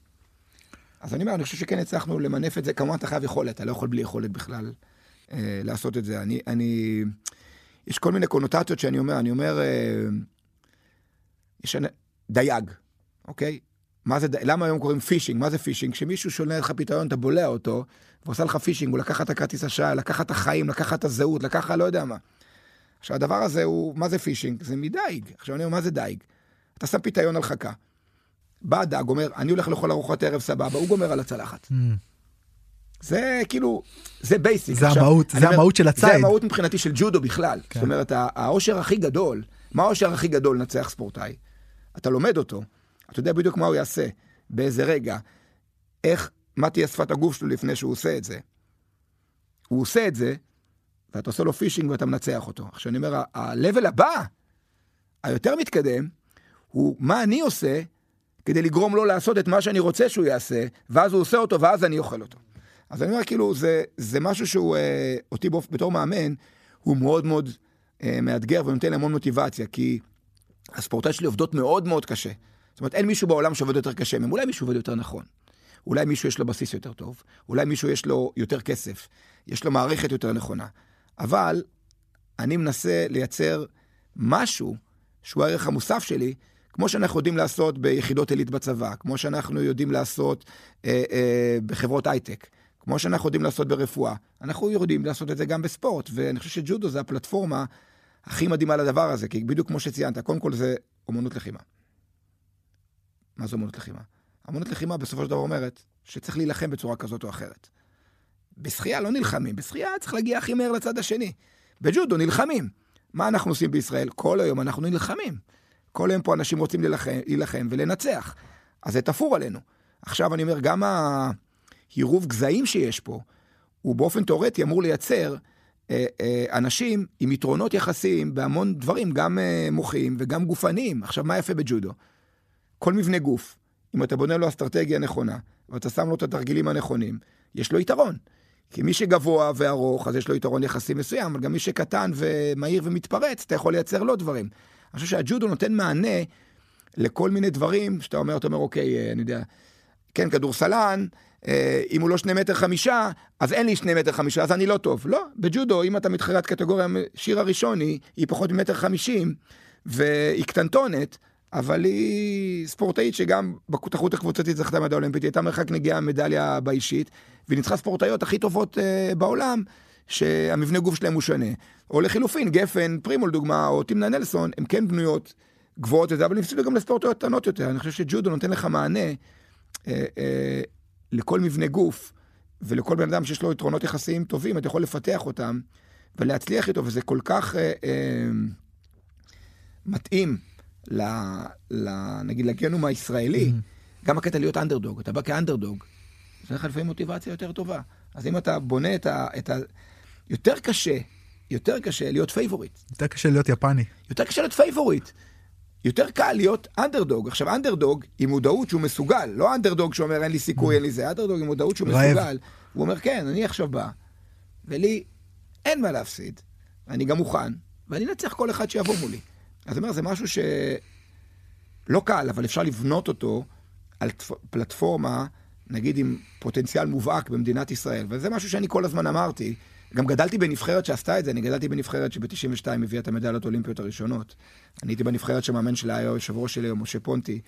אז אני אומר, אני חושב שכן הצלחנו למנף את זה, כמובן אתה חייב יכולת, אתה לא יכול בלי יכולת בכלל אה, לעשות את זה. אני, אני, יש כל מיני קונוטציות שאני אומר, אני אומר, אה, יש דייג, אוקיי? מה זה, למה היום קוראים phishing? מה זה phishing? כשמישהו שולח לך פיתיון, אתה בולע אותו, ועושה לך phishing, הוא לקח את הכרטיס אשראי, לקח את החיים, לקח את הזהות, לקח לא יודע מה. עכשיו, הדבר הזה הוא, מה זה phishing? זה מדייג. עכשיו אני אומר, מה זה דייג? אתה שם פיתיון על חכה. בא הדג, אומר, אני הולך לאכול ארוחת ערב סבבה, הוא גומר על הצלחת. Mm. זה כאילו, זה basic. זה עכשיו, המהות, זה המהות של הציד. זה המהות מבחינתי של ג'ודו בכלל. כן. זאת אומרת, האושר הכי גדול, מה האושר הכי גדול לנצח ספורטאי? אתה לומד אותו, אתה יודע בדיוק מה הוא יעשה, באיזה רגע, איך, מה תהיה שפת הגוף שלו לפני שהוא עושה את זה. הוא עושה את זה, ואתה עושה לו פישינג ואתה מנצח אותו. עכשיו אני אומר, ה-level הבא, היותר מתקדם, הוא מה אני עושה כדי לגרום לו לעשות את מה שאני רוצה שהוא יעשה, ואז הוא עושה אותו ואז אני אוכל אותו. אז אני אומר, כאילו, זה, זה משהו שהוא, אה, אותי בתור מאמן, הוא מאוד מאוד אה, מאתגר ונותן המון מוטיבציה, כי הספורטאי שלי עובדות מאוד מאוד קשה. זאת אומרת, אין מישהו בעולם שעובד יותר קשה מהם, אולי מישהו עובד יותר נכון. אולי מישהו יש לו בסיס יותר טוב, אולי מישהו יש לו יותר כסף, יש לו מערכת יותר נכונה. אבל אני מנסה לייצר משהו שהוא הערך המוסף שלי, כמו שאנחנו יודעים לעשות ביחידות עילית בצבא, כמו שאנחנו יודעים לעשות אה, אה, בחברות הייטק, כמו שאנחנו יודעים לעשות ברפואה. אנחנו יודעים לעשות את זה גם בספורט, ואני חושב שג'ודו זה הפלטפורמה הכי מדהימה לדבר הזה, כי בדיוק כמו שציינת, קודם כל זה אומנות לחימה. מה זה אומנות לחימה? אמנות לחימה בסופו של דבר אומרת שצריך להילחם בצורה כזאת או אחרת. בשחייה לא נלחמים, בשחייה צריך להגיע הכי מהר לצד השני. בג'ודו נלחמים. מה אנחנו עושים בישראל? כל היום אנחנו נלחמים. כל היום פה אנשים רוצים להילחם, להילחם ולנצח. אז זה תפור עלינו. עכשיו אני אומר, גם העירוב גזעים שיש פה, הוא באופן תיאורטי אמור לייצר אה, אה, אנשים עם יתרונות יחסיים בהמון דברים, גם אה, מוחיים וגם גופניים. עכשיו, מה יפה בג'ודו? כל מבנה גוף, אם אתה בונה לו אסטרטגיה נכונה, ואתה שם לו את התרגילים הנכונים, יש לו יתרון. כי מי שגבוה וארוך, אז יש לו יתרון יחסי מסוים, אבל גם מי שקטן ומהיר ומתפרץ, אתה יכול לייצר לו דברים. חושב שהג'ודו נותן מענה לכל מיני דברים, שאתה אומר, אתה אומר, אוקיי, אני יודע, כן, כדורסלן, אה, אם הוא לא שני מטר חמישה, אז אין לי שני מטר חמישה, אז אני לא טוב. לא, בג'ודו, אם אתה מתחרת קטגוריה, שיר הראשון היא, היא פחות ממטר חמישים, והיא קטנטונת, אבל היא ספורטאית שגם בתחרות הקבוצתית זכתה מדע אולימפית, היא הייתה מרחק נגיעה מדליה באישית, והיא ניצחה ספורטאיות הכי טובות uh, בעולם, שהמבנה גוף שלהם הוא שונה. או לחילופין, גפן, פרימול דוגמה, או טימנה נלסון, הן כן בנויות גבוהות וזה, אבל הם הפסידו גם לספורטאיות קטנות יותר. אני חושב שג'ודו נותן לך מענה uh, uh, לכל מבנה גוף, ולכל בן אדם שיש לו יתרונות יחסיים טובים, אתה יכול לפתח אותם ולהצליח איתו, וזה כל כך uh, uh, מתאים. ל, ל, נגיד לגנום הישראלי, mm-hmm. גם הקטע להיות אנדרדוג, אתה בא כאנדרדוג, זה לך לפעמים מוטיבציה יותר טובה. אז אם אתה בונה את ה... את ה יותר קשה, יותר קשה להיות פייבוריט. יותר קשה להיות יפני. יותר קשה להיות פייבוריט. יותר קל להיות אנדרדוג. עכשיו, אנדרדוג עם מודעות שהוא מסוגל, לא אנדרדוג שאומר אין לי סיכוי. אין לי זה, אנדרדוג עם מודעות שהוא רעב. מסוגל. הוא אומר, כן, אני עכשיו בא, ולי אין מה להפסיד, אני גם מוכן, ואני אנצח כל אחד שיבוא מולי. אז אומר, זה משהו שלא קל, אבל אפשר לבנות אותו על פלטפורמה, נגיד עם פוטנציאל מובהק במדינת ישראל. וזה משהו שאני כל הזמן אמרתי. גם גדלתי בנבחרת שעשתה את זה, אני גדלתי בנבחרת שב-92 הביאה את המדליות האולימפיות הראשונות. אני הייתי בנבחרת שמאמן שלה היה יושב ראש שלי, משה פונטי,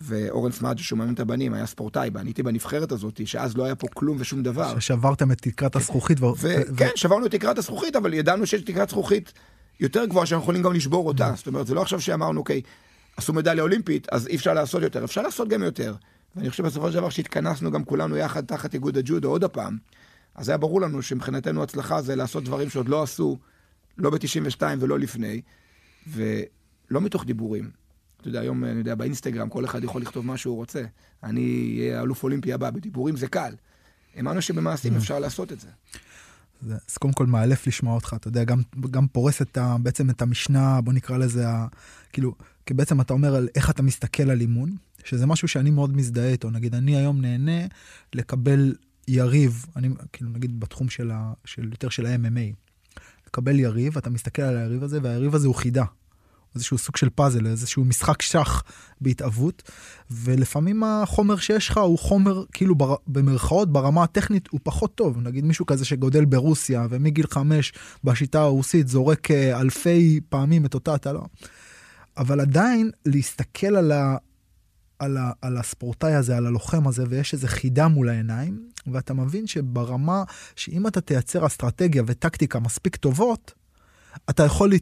ואורן סמאג'ה, שהוא מאמן את הבנים, היה ספורטאי בה. אני הייתי בנבחרת הזאת, שאז לא היה פה כלום ושום דבר. ששברתם את תקרת הזכוכית. ו... ו... כן, שברנו את תקרת הזכוכית, אבל ידענו שיש תקרת זכוכית יותר גבוהה שאנחנו יכולים גם לשבור אותה. זאת אומרת, זה לא עכשיו שאמרנו, אוקיי, עשו מדליה אולימפית, אז אי אפשר לעשות יותר. אפשר לעשות גם יותר. ואני חושב בסופו של דבר שהתכנסנו גם כולנו יחד תחת איגוד הג'ודו עוד הפעם, אז היה ברור לנו שמבחינתנו הצלחה זה לעשות דברים שעוד לא עשו, לא ב-92 ולא לפני, ולא מתוך דיבורים. אתה יודע, היום, אני יודע, באינסטגרם כל אחד יכול לכתוב מה שהוא רוצה. אני אהיה אלוף אולימפי הבא, בדיבורים זה קל. האמנו שבמעשים mm. אפשר לעשות את זה. אז קודם כל מאלף לשמוע אותך, אתה יודע, גם, גם פורס את ה, בעצם את המשנה, בוא נקרא לזה, ה, כאילו, כי בעצם אתה אומר על איך אתה מסתכל על אימון, שזה משהו שאני מאוד מזדהה איתו. נגיד, אני היום נהנה לקבל יריב, אני כאילו נגיד בתחום של, ה, של יותר של ה-MMA, לקבל יריב, אתה מסתכל על היריב הזה, והיריב הזה הוא חידה. איזשהו סוג של פאזל, איזשהו משחק שח בהתאבות, ולפעמים החומר שיש לך הוא חומר, כאילו בר, במרכאות, ברמה הטכנית הוא פחות טוב. נגיד מישהו כזה שגודל ברוסיה, ומגיל חמש בשיטה הרוסית זורק אה, אלפי פעמים את אותה הטלה. אבל עדיין להסתכל על, על, ה, על הספורטאי הזה, על הלוחם הזה, ויש איזה חידה מול העיניים, ואתה מבין שברמה, שאם אתה תייצר אסטרטגיה וטקטיקה מספיק טובות, אתה יכול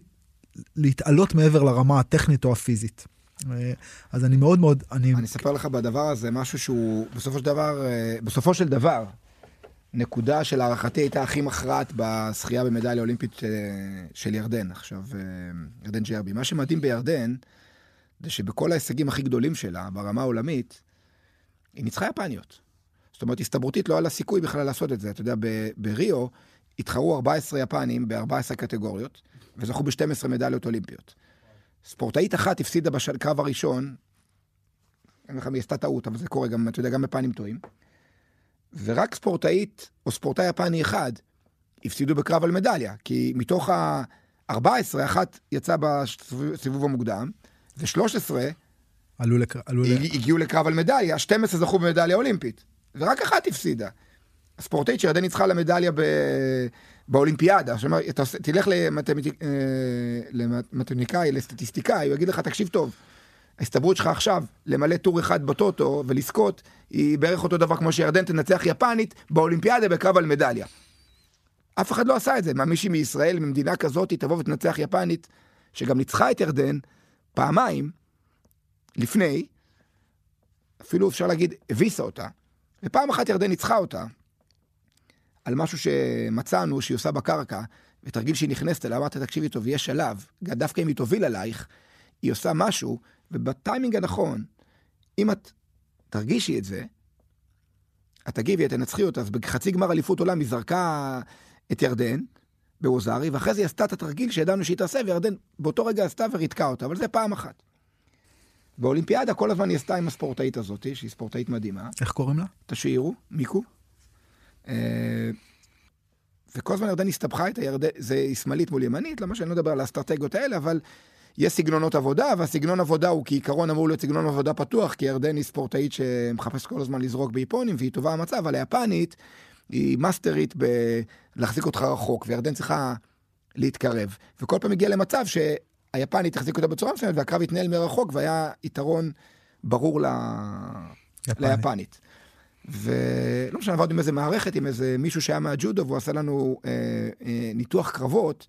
להתעלות מעבר לרמה הטכנית או הפיזית. אה, אז אני מאוד מאוד, אני... אני אספר לך בדבר הזה משהו שהוא בסופו של דבר, אה, בסופו של דבר, נקודה שלהערכתי הייתה הכי מכרעת בשחייה במדליה אולימפית אה, של ירדן, עכשיו, ירדן ג'רבי. מה שמדהים בירדן, זה שבכל ההישגים הכי גדולים שלה, ברמה העולמית, היא ניצחה יפניות. זאת אומרת, הסתברותית לא היה לה סיכוי בכלל לעשות את זה. אתה יודע, בריו התחרו 14 יפנים ב-14 קטגוריות, וזכו ב-12 מדליות אולימפיות. ספורטאית אחת הפסידה בקרב הראשון, אין לך מי עשתה טעות, אבל זה קורה גם, אתה יודע, גם בפנים טועים. ורק ספורטאית או ספורטאי יפני אחד הפסידו בקרב על מדליה, כי מתוך ה-14, אחת יצאה בסיבוב המוקדם, ו-13 עלו לק... עלו הגיעו לקרב על מדליה, 12 זכו במדליה אולימפית, ורק אחת הפסידה. הספורטאית שירדן ניצחה למדליה ב... באולימפיאדה, זאת אומרת, תלך למתמטיקאי, לסטטיסטיקאי, הוא יגיד לך, תקשיב טוב, ההסתברות שלך עכשיו למלא טור אחד בטוטו ולזכות, היא בערך אותו דבר כמו שירדן תנצח יפנית באולימפיאדה בקרב על מדליה. אף אחד לא עשה את זה. מה, מישהי מישראל, ממדינה כזאת, תבוא ותנצח יפנית, שגם ניצחה את ירדן פעמיים, לפני, אפילו אפשר להגיד, הביסה אותה, ופעם אחת ירדן ניצחה אותה, על משהו שמצאנו שהיא עושה בקרקע, ותרגיל שהיא נכנסת אליה, אמרת, תקשיבי טוב, יש שלב, דווקא אם היא תוביל עלייך, היא עושה משהו, ובטיימינג הנכון, אם את תרגישי את זה, את תגיבי, את תנצחי אותה. אז בחצי גמר אליפות עולם היא זרקה את ירדן בווזארי, ואחרי זה היא עשתה את התרגיל שידענו שהיא תעשה, וירדן באותו רגע עשתה וריתקה אותה, אבל זה פעם אחת. באולימפיאדה כל הזמן היא עשתה עם הספורטאית הזאת, שהיא ספורטאית מדהימה. איך קוראים לה? תשאירו, מיקו. אה, וכל הזמן ירדן הסתבכה איתה, ירדן, זה שמאלית מול ימנית, למה שאני לא אדבר על האסטרטגיות האלה, אבל יש סגנונות עבודה, והסגנון עבודה הוא כעיקרון אמור להיות סגנון עבודה פתוח, כי ירדן היא ספורטאית שמחפשת כל הזמן לזרוק באיפונים, והיא טובה המצב, אבל היפנית היא מאסטרית בלהחזיק אותך רחוק, וירדן צריכה להתקרב. וכל פעם הגיע למצב שהיפנית תחזיק אותה בצורה מסוימת, והקרב התנהל מרחוק, והיה יתרון ברור ל... יפנית. ליפנית. ולא משנה, עבדנו עם איזה מערכת, עם איזה מישהו שהיה מהג'ודו, והוא עשה לנו אה, אה, ניתוח קרבות,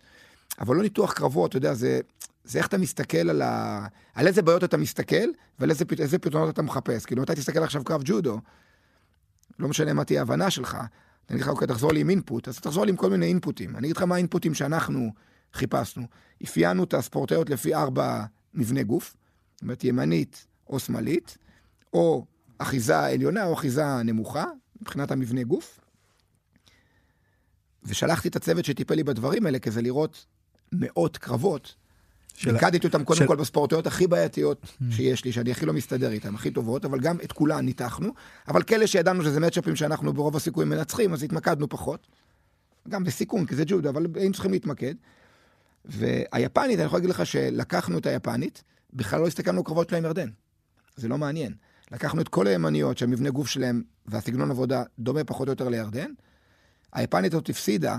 אבל לא ניתוח קרבות, אתה יודע, זה, זה איך אתה מסתכל על ה... על איזה בעיות אתה מסתכל, ועל איזה, איזה פתרונות אתה מחפש. כאילו, אתה תסתכל עכשיו קרב ג'ודו, לא משנה מה תהיה ההבנה שלך, אני אגיד לך, אוקיי, תחזור לי עם אינפוט, אז תחזור לי עם כל מיני אינפוטים. אני אגיד לך מה האינפוטים שאנחנו חיפשנו. אפיינו את הספורטאיות לפי ארבע מבנה גוף, זאת אומרת, ימנית או שמאלית, או אחיזה עליונה או אחיזה נמוכה, מבחינת המבנה גוף. ושלחתי את הצוות שטיפל לי בדברים האלה כזה לראות מאות קרבות. מיקדתי אותם קודם של- כל בספורטאיות הכי בעייתיות שיש לי, שאני הכי לא מסתדר איתן, הכי טובות, אבל גם את כולן ניתחנו. אבל כאלה שידענו שזה מצ'אפים שאנחנו ברוב הסיכויים מנצחים, אז התמקדנו פחות. גם בסיכון, כי זה ג'ודו, אבל היינו צריכים להתמקד. והיפנית, אני יכול להגיד לך שלקחנו את היפנית, בכלל לא הסתכלנו קרבות שלה עם ירדן. זה לא מעניין. לקחנו את כל הימניות שהמבנה גוף שלהם והסגנון עבודה דומה פחות או יותר לירדן. היפנית הזאת הפסידה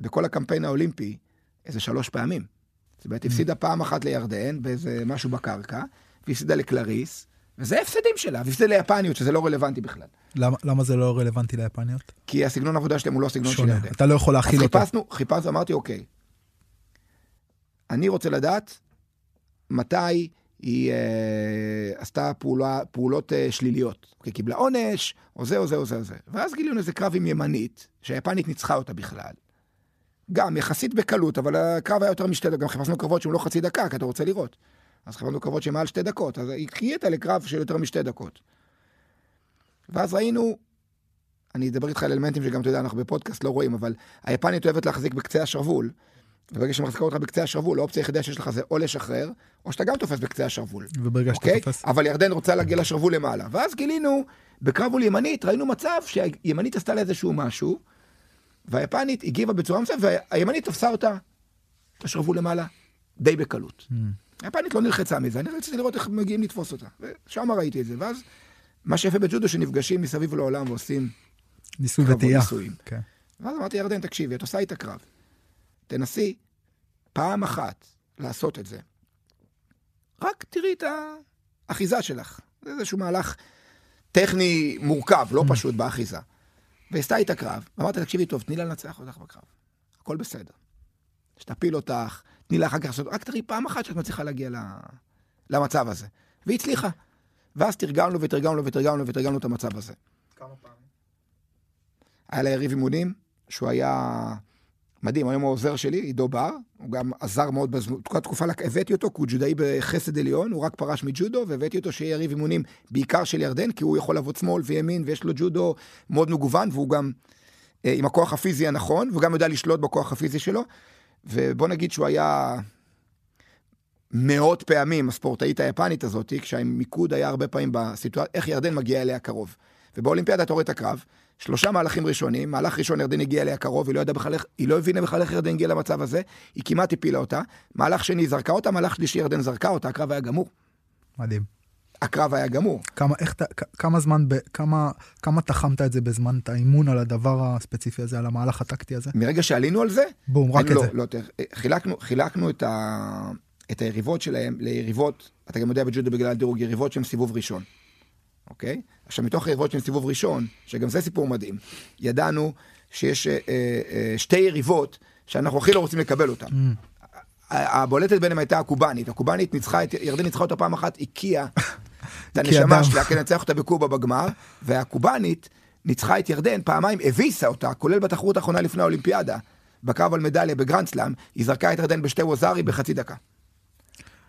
בכל הקמפיין האולימפי איזה שלוש פעמים. זאת אומרת, הפסידה פעם אחת לירדן באיזה משהו בקרקע, והפסידה לקלריס, וזה ההפסדים שלה, והפסידה ליפניות, שזה לא רלוונטי בכלל. למה, למה זה לא רלוונטי ליפניות? כי הסגנון העבודה שלהם הוא לא הסגנון של. ירדן. אתה לא יכול להכיל אותו. חיפשנו, חיפשנו, אמרתי, אוקיי. אני רוצה לדעת מתי היא אה, עשתה פעולה, פעולות אה, שליליות. אוקיי, קיבלה עונש, או זה או זה או זה או זה. ואז גילינו איזה קרב עם ימנית, שהיפנית ניצחה אותה בכלל. גם יחסית בקלות, אבל הקרב היה יותר משתי דקות. גם חיפשנו קרבות שהן לא חצי דקה, כי אתה רוצה לראות. אז חיפשנו קרבות שהן מעל שתי דקות, אז קריאתה לקרב של יותר משתי דקות. ואז ראינו אני אדבר איתך על אלמנטים שגם, אתה יודע, אנחנו בפודקאסט לא רואים, אבל היפנית אוהבת להחזיק בקצה השרוול, וברגע שהיא מחזיקה אותך בקצה השרוול, האופציה היחידה שיש לך זה או לשחרר, או שאתה גם תופס בקצה השרוול. וברגע שאתה אוקיי? תופס... אבל ירדן רוצה להגיע לשרוול למעלה. ואז גילינו, בקרב מול ימנית, ראינו מצב שהימנית עשתה לה איזשהו משהו, והיפנית הגיבה בצורה מסוימת, והימנית תפסה אותה, את השרוול למעלה, די בקלות. Mm. היפנית לא נלחצה מזה, אני רציתי לראות איך מגיעים לתפוס אותה. ושם ראיתי את זה, ואז מה שיפה בג'ודו שנפגשים מסביב לעולם ועושים ניסוי וטעייה. ניסויים. כן. ואז אמרתי, ירדן, תקשיבי, את עושה איתה קרב. תנסי פעם אחת לעשות את זה. רק תראי את האחיזה שלך. זה איזשהו מהלך טכני מורכב, לא פשוט באחיזה. ועשתה איתה קרב, ואמרתי, תקשיבי טוב, תני לה לנצח אותך בקרב. הכל בסדר. שתפיל אותך, תני לה אחר כך לעשות, רק תראי פעם אחת שאת מצליחה להגיע ל... למצב הזה. והיא הצליחה. ואז תרגלנו ותרגלנו ותרגלנו ותרגלנו את המצב הזה. היה לה יריב אימונים, שהוא היה מדהים, היום הוא העוזר שלי, עידו בר, הוא גם עזר מאוד בתקופה תקופה, הבאתי אותו, כי הוא ג'ודאי בחסד עליון, הוא רק פרש מג'ודו, והבאתי אותו שיהיה יריב אימונים בעיקר של ירדן, כי הוא יכול לעבוד שמאל וימין, ויש לו ג'ודו מאוד מגוון, והוא גם אה, עם הכוח הפיזי הנכון, והוא גם יודע לשלוט בכוח הפיזי שלו, ובוא נגיד שהוא היה מאות פעמים הספורטאית היפנית הזאת, כשהמיקוד היה הרבה פעמים בסיטואציה, איך ירדן מגיעה אליה קרוב. ובאולימפיאדה אתה רואה את הקרב, שלושה מהלכים ראשונים, מהלך ראשון ירדן הגיעה אליה קרוב, היא לא, ידעה בכלל איך, היא לא הבינה בכלל איך ירדן הגיעה למצב הזה, היא כמעט הפילה אותה, מהלך שני זרקה אותה, מהלך שלישי ירדן זרקה אותה, הקרב היה גמור. מדהים. הקרב היה גמור. כמה, איך, כמה זמן, ב, כמה, כמה תחמת את זה בזמן, את האימון על הדבר הספציפי הזה, על המהלך הטקטי הזה? מרגע שעלינו על זה, בום, רק את לא, זה. לא, תראה, חילקנו, חילקנו את, ה, את היריבות שלהם ליריבות, אתה גם יודע בג'ודו בגלל דירוג יריבות שהן סיבוב ראשון, אוקיי? עכשיו, מתוך היריבות שהן סיבוב ראשון, שגם זה סיפור מדהים, ידענו שיש אה, אה, שתי יריבות שאנחנו הכי לא רוצים לקבל אותן. Mm. הבולטת ביניהם הייתה הקובאנית. הקובאנית ניצחה את, ירדן ניצחה אותה פעם אחת, הקיאה את הנשמה. שלה כדי לנצח אותה בקובה בגמר, והקובאנית ניצחה את ירדן פעמיים, הביסה אותה, כולל בתחרות האחרונה לפני האולימפיאדה. בקרב על מדליה בגרנד סלאם, היא זרקה את ירדן בשתי ווזארי בחצי דקה.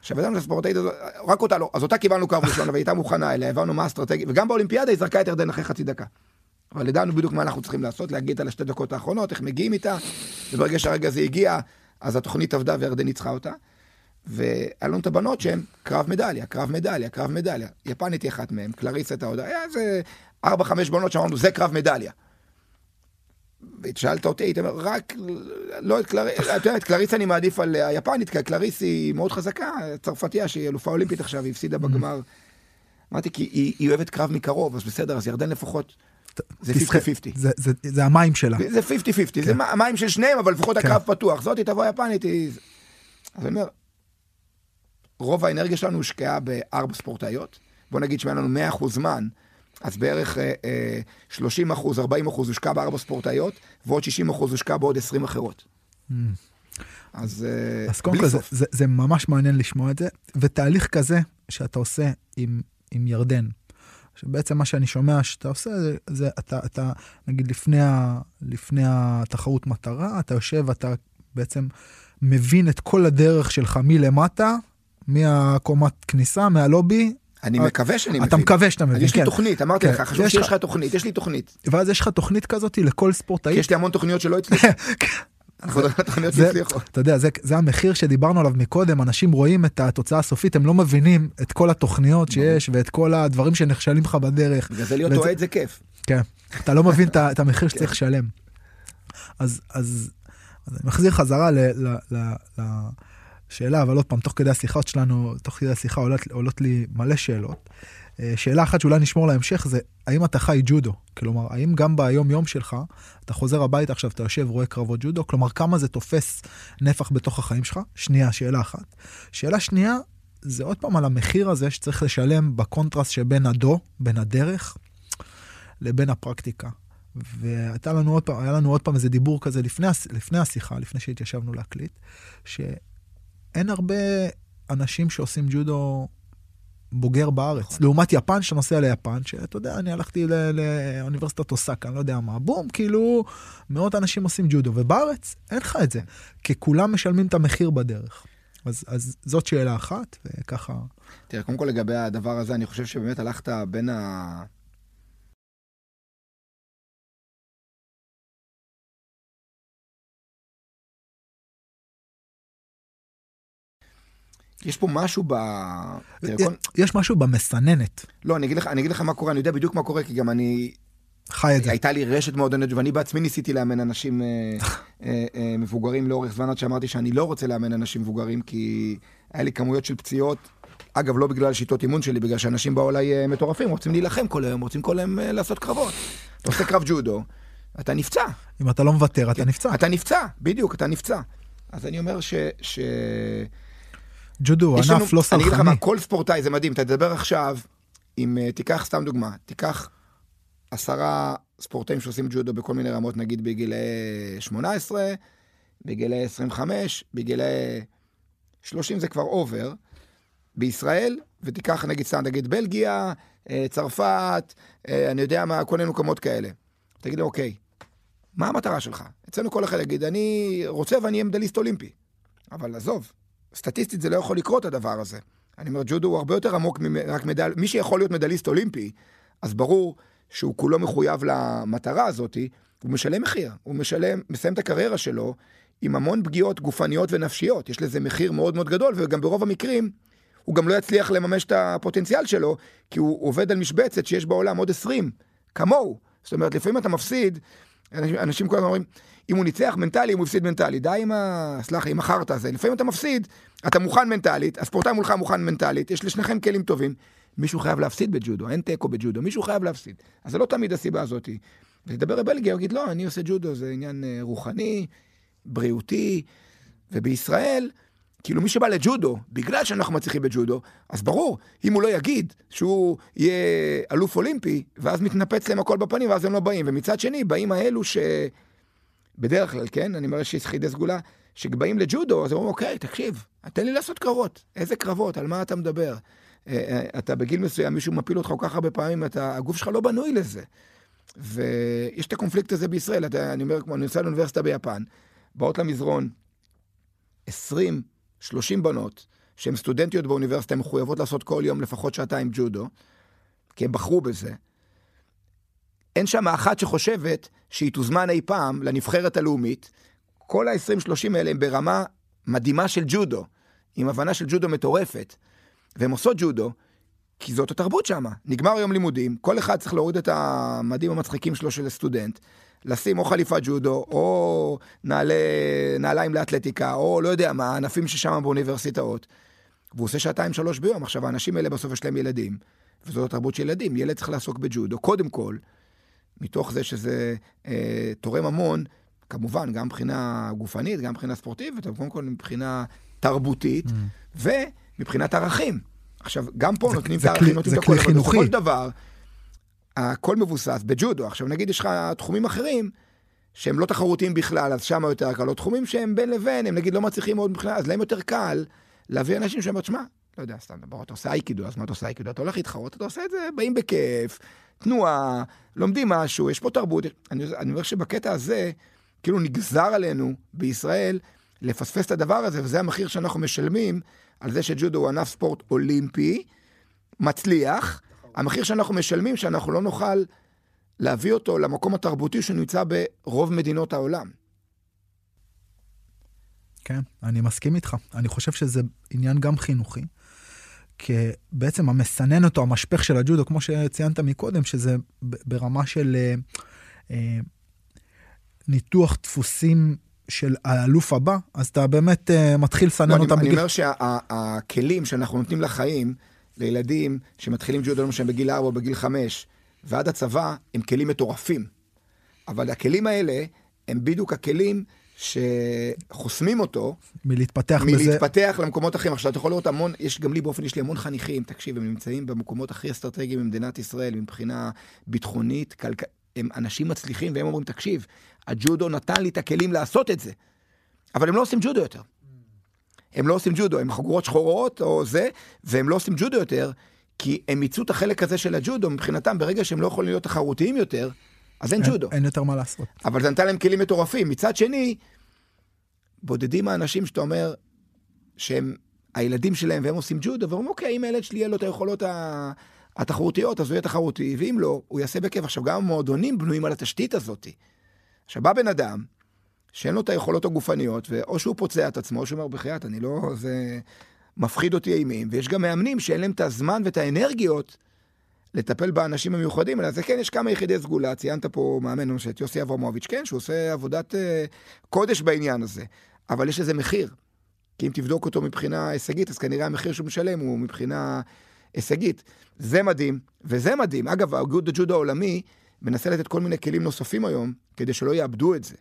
עכשיו ידענו שהספורטאית הזאת, רק אותה לא, אז אותה קיבלנו קרב ראשון, אבל היא הייתה מוכנה אליה, הבנו מה האסטרטגיה, וגם באולימפיאדה היא זרקה את ירדן אחרי חצי דקה. אבל ידענו בדיוק מה אנחנו צריכים לעשות, להגיע אל השתי דקות האחרונות, איך מגיעים איתה, וברגע שהרגע הזה הגיע, אז התוכנית עבדה וירדן ניצחה אותה. והיה לנו את הבנות שהן קרב מדליה, קרב מדליה, קרב מדליה. יפנית היא אחת מהן, קלריס הייתה עוד, היה איזה ארבע, חמש בנות שאמרנו, זה קרב מדליה. ושאלת אותי, היית אומר, רק, לא את קלריס, את יודעת, קלריס אני מעדיף על היפנית, כי קלריס היא מאוד חזקה, צרפתייה שהיא אלופה אולימפית עכשיו, היא הפסידה בגמר. אמרתי, כי היא, היא אוהבת קרב מקרוב, אז בסדר, אז ירדן לפחות, זה 50-50. זה, זה, זה המים שלה. זה 50-50, כן. זה המים של שניהם, אבל לפחות כן. הקרב פתוח. זאתי תבוא יפנית, היא... אז אני אומר, רוב האנרגיה שלנו הושקעה בארבע ספורטאיות. בוא נגיד שהיה לנו 100% זמן, אז בערך אה, אה, 30 אחוז, 40 אחוז הושקע בארבע ספורטאיות, ועוד 60 אחוז הושקע בעוד 20 אחרות. אז, אה, אז קודם כל זה. זה, זה ממש מעניין לשמוע את זה, ותהליך כזה שאתה עושה עם, עם ירדן, שבעצם מה שאני שומע שאתה עושה זה, זה אתה, אתה נגיד לפני, ה, לפני התחרות מטרה, אתה יושב, אתה בעצם מבין את כל הדרך שלך מלמטה, מהקומת כניסה, מהלובי, אני אה, מקווה שאני מבין. אתה מקווה שאתה מבין, יש לי כן. תוכנית, אמרתי כן. לך, חשוב יש שיש לך- תוכנית, יש לי תוכנית. ואז יש לך תוכנית כזאת לכל ספורטאי. יש לי המון תוכניות שלא הצליחו. תוכניות זה- שהצליחו. אתה יודע, זה, זה המחיר שדיברנו עליו מקודם, אנשים רואים את התוצאה הסופית, הם לא מבינים את כל התוכניות שיש ואת כל הדברים שנכשלים לך בדרך. בגלל זה להיות אוהד זה כיף. כן, אתה לא מבין את המחיר שצריך לשלם. אז, אז, אז אני מחזיר חזרה לשאלה, אבל עוד פעם, תוך כדי השיחה שלנו, תוך כדי השיחה עולות, עולות לי מלא שאלות. אה, שאלה אחת שאולי נשמור להמשך זה, האם אתה חי ג'ודו? כלומר, האם גם ביום יום שלך, אתה חוזר הביתה עכשיו, אתה יושב, רואה קרבות ג'ודו? כלומר, כמה זה תופס נפח בתוך החיים שלך? שנייה, שאלה אחת. שאלה שנייה, זה עוד פעם על המחיר הזה שצריך לשלם בקונטרסט שבין הדו, בין הדרך, לבין הפרקטיקה. והייתה לנו עוד פעם, לנו עוד פעם איזה דיבור כזה לפני, לפני השיחה, לפני שהתיישבנו להקליט, שאין הרבה אנשים שעושים ג'ודו בוגר בארץ. לעומת יפן, שאתה נוסע ליפן, שאתה יודע, אני הלכתי ל- לאוניברסיטת אוסקה, אני לא יודע מה, בום, כאילו, מאות אנשים עושים ג'ודו, ובארץ אין לך את זה, כי כולם משלמים את המחיר בדרך. אז, אז זאת שאלה אחת, וככה... תראה, קודם כל לגבי הדבר הזה, אני חושב שבאמת הלכת בין ה... יש פה משהו ב... יש משהו במסננת, לא, אני אגיד לך, אני אגיד לך מה קורה, אני יודע בדיוק מה קורה, כי גם אני... חי את זה. הייתה לי רשת מועדונת, ואני בעצמי ניסיתי לאמן אנשים אה, אה, אה, מבוגרים לאורך זמן, עד שאמרתי שאני לא רוצה לאמן אנשים מבוגרים, כי היה לי כמויות של פציעות. אגב, לא בגלל שיטות אימון שלי, בגלל שאנשים באו אליי מטורפים, רוצים להילחם כל היום, רוצים כל היום לעשות קרבות. אתה עושה קרב ג'ודו, אתה נפצע. אם אתה לא מוותר, אתה נפצע. אתה נפצע, בדיוק, אתה נפצע. אז אני אומר ש... ג'ודו הוא יש לנו- ענף לא אני אגיד לך מה, סלחני. כל ספורטאי, זה מדהים, אתה תדבר עכשיו עם, אה, תיקח סתם דוגמה, תיקח עשרה ספורטאים שעושים ג'ודו בכל מיני רמות, נגיד בגילי 18, בגילי 25, בגילי 30 זה כבר אובר, בישראל, ותיקח נגיד סתם, נגיד בלגיה, אה, צרפת, אה, אני יודע מה, כל מיני מקומות כאלה. תגיד לו, אוקיי, מה המטרה שלך? אצלנו כל אחד יגיד, אני רוצה ואני אהיה מדליסט אולימפי. אבל עזוב, סטטיסטית זה לא יכול לקרות הדבר הזה. אני אומר, ג'ודו הוא הרבה יותר עמוק מרק מדל... מי שיכול להיות מדליסט אולימפי, אז ברור שהוא כולו מחויב למטרה הזאת, הוא משלם מחיר. הוא משלם, מסיים את הקריירה שלו עם המון פגיעות גופניות ונפשיות. יש לזה מחיר מאוד מאוד גדול, וגם ברוב המקרים הוא גם לא יצליח לממש את הפוטנציאל שלו, כי הוא עובד על משבצת שיש בעולם עוד 20, כמוהו. זאת אומרת, לפעמים אתה מפסיד, אנשים, אנשים כל הזמן אומרים, אם הוא ניצח מנטלי, אם הוא הפסיד מנטלי. די עם ה... סלח לי, עם החרטא הזה. לפעמים אתה מפסיד, אתה מוכן מנטלית, הספורטאי מולך מוכן מנטלית, יש לשניכם כלים טובים. מישהו חייב להפסיד בג'ודו, אין תיקו בג'ודו, מישהו חייב להפסיד. אז זה לא תמיד הסיבה הזאת. ותדבר בבלגיה, הוא יגיד, לא, אני עושה ג'ודו, זה עניין אה, רוחני, בריאותי, ובישראל, כאילו מי שבא לג'ודו, בגלל שאנחנו מצליחים בג'ודו, אז ברור, אם הוא לא יגיד שהוא יהיה אלוף אולימפי, ואז מתנפץ להם הכל בפנים, ואז הם לא באים. ומצד שני, באים האלו ש... בדרך כלל, כן? אני אומר שיש חידי סגולה, שבאים לג'ודו, אז אומרים, אוקיי, תקשיב, תן לי לעשות קרבות. איזה קרבות? על מה אתה מדבר? אה, אה, אתה בגיל מסוים, מישהו מפיל אותך כל כך הרבה פעמים, אתה, הגוף שלך לא בנוי לזה. ויש את הקונפליקט הזה בישראל, אתה, אני אומר, כמו, אני נוסע לאוניברסיטה ביפן, באות למזרון 20, 30 בנות, שהן סטודנטיות באוניברסיטה, הן מחויבות לעשות כל יום לפחות שעתיים ג'ודו, כי הם בחרו בזה. אין שם אחת שחושבת שהיא תוזמן אי פעם לנבחרת הלאומית. כל ה-20-30 האלה הם ברמה מדהימה של ג'ודו, עם הבנה של ג'ודו מטורפת. והן עושות ג'ודו, כי זאת התרבות שם. נגמר יום לימודים, כל אחד צריך להוריד את המדים המצחיקים שלו של סטודנט, לשים או חליפת ג'ודו, או נעלי, נעליים לאתלטיקה, או לא יודע מה, ענפים ששם באוניברסיטאות. והוא עושה שעתיים שלוש ביום. עכשיו, האנשים האלה בסוף יש להם ילדים, וזאת התרבות של ילדים. ילד צריך לעסוק בג'ודו, קודם כל, מתוך זה שזה אה, תורם המון, כמובן, גם מבחינה גופנית, גם מבחינה ספורטיבית, אבל קודם כל מבחינה תרבותית, mm. ומבחינת ערכים. עכשיו, גם פה זה, נותנים זה את הערכים, נותנים את הכל, כלי אבל בסופו. של דבר, הכל מבוסס בג'ודו. עכשיו, נגיד יש לך תחומים אחרים, שהם לא תחרותיים בכלל, אז שם יותר קל. או תחומים שהם בין לבין, הם נגיד לא מצליחים מאוד בכלל, אז להם יותר קל להביא אנשים שאומרים, תשמע, לא יודע, סתם, בוא, אתה עושה אייקידו, אז מה אתה עושה אייקידו? אתה הולך להתחרות, אתה עושה את זה, באים בכיף, תנועה, לומדים משהו, יש פה תרבות. אני, אני אומר שבקטע הזה, כאילו נגזר עלינו בישראל לפספס את הדבר הזה, וזה המחיר שאנחנו משלמים על זה שג'ודו הוא ענף ספורט אולימפי, מצליח. המחיר שאנחנו משלמים, שאנחנו לא נוכל להביא אותו למקום התרבותי שנמצא ברוב מדינות העולם. כן, אני מסכים איתך. אני חושב שזה עניין גם חינוכי. כי בעצם המסננת או המשפך של הג'ודו, כמו שציינת מקודם, שזה ברמה של אה, אה, ניתוח דפוסים של האלוף הבא, אז אתה באמת אה, מתחיל לסנן לא, אני, אותם אני בגיל... אומר שהכלים שאנחנו נותנים לחיים, לילדים שמתחילים ג'ודו למשל בגיל 4 או בגיל 5, ועד הצבא, הם כלים מטורפים. אבל הכלים האלה, הם בדיוק הכלים שחוסמים אותו מלהתפתח בזה. מלהתפתח למקומות אחרים. עכשיו, אתה יכול לראות המון, יש גם לי באופן, יש לי המון חניכים, תקשיב, הם נמצאים במקומות הכי אסטרטגיים במדינת ישראל, מבחינה ביטחונית, כלכ... הם אנשים מצליחים, והם אומרים, תקשיב, הג'ודו נתן לי את הכלים לעשות את זה. אבל הם לא עושים ג'ודו יותר. הם לא עושים ג'ודו, הם חגורות שחורות או זה, והם לא עושים ג'ודו יותר, כי הם מיצו את החלק הזה של הג'ודו, מבחינתם, ברגע שהם לא יכולים להיות תחרותיים יותר, אז אין אין, ג'ודו. אין יותר מה לעשות. אבל זה נתן להם כלים מטורפים. מצד שני, בודדים האנשים שאתה אומר שהם הילדים שלהם והם עושים ג'ודו, ואומרים, אוקיי, אם הילד שלי יהיה לו את היכולות ה- התחרותיות, אז הוא יהיה תחרותי, ואם לא, הוא יעשה בכיף. עכשיו, גם המועדונים בנויים על התשתית הזאת. עכשיו, בא בן אדם שאין לו את היכולות הגופניות, ואו שהוא פוצע את עצמו, או שהוא אומר, בחייאת, אני לא... זה מפחיד אותי אימים, ויש גם מאמנים שאין להם את הזמן ואת האנרגיות לטפל באנשים המיוחדים, אלא זה כן, יש כמה יחידי סגולה, ציינת פה מאמן, למשל, את יוסי אברמוביץ', כן, שהוא עושה עבודת אה, קודש בעניין הזה, אבל יש לזה מחיר. כי אם תבדוק אותו מבחינה הישגית, אז כנראה המחיר שהוא משלם הוא מבחינה הישגית. זה מדהים, וזה מדהים. אגב, האיגוד הג'ודו העולמי מנסה לתת כל מיני כלים נוספים היום, כדי שלא יאבדו את זה.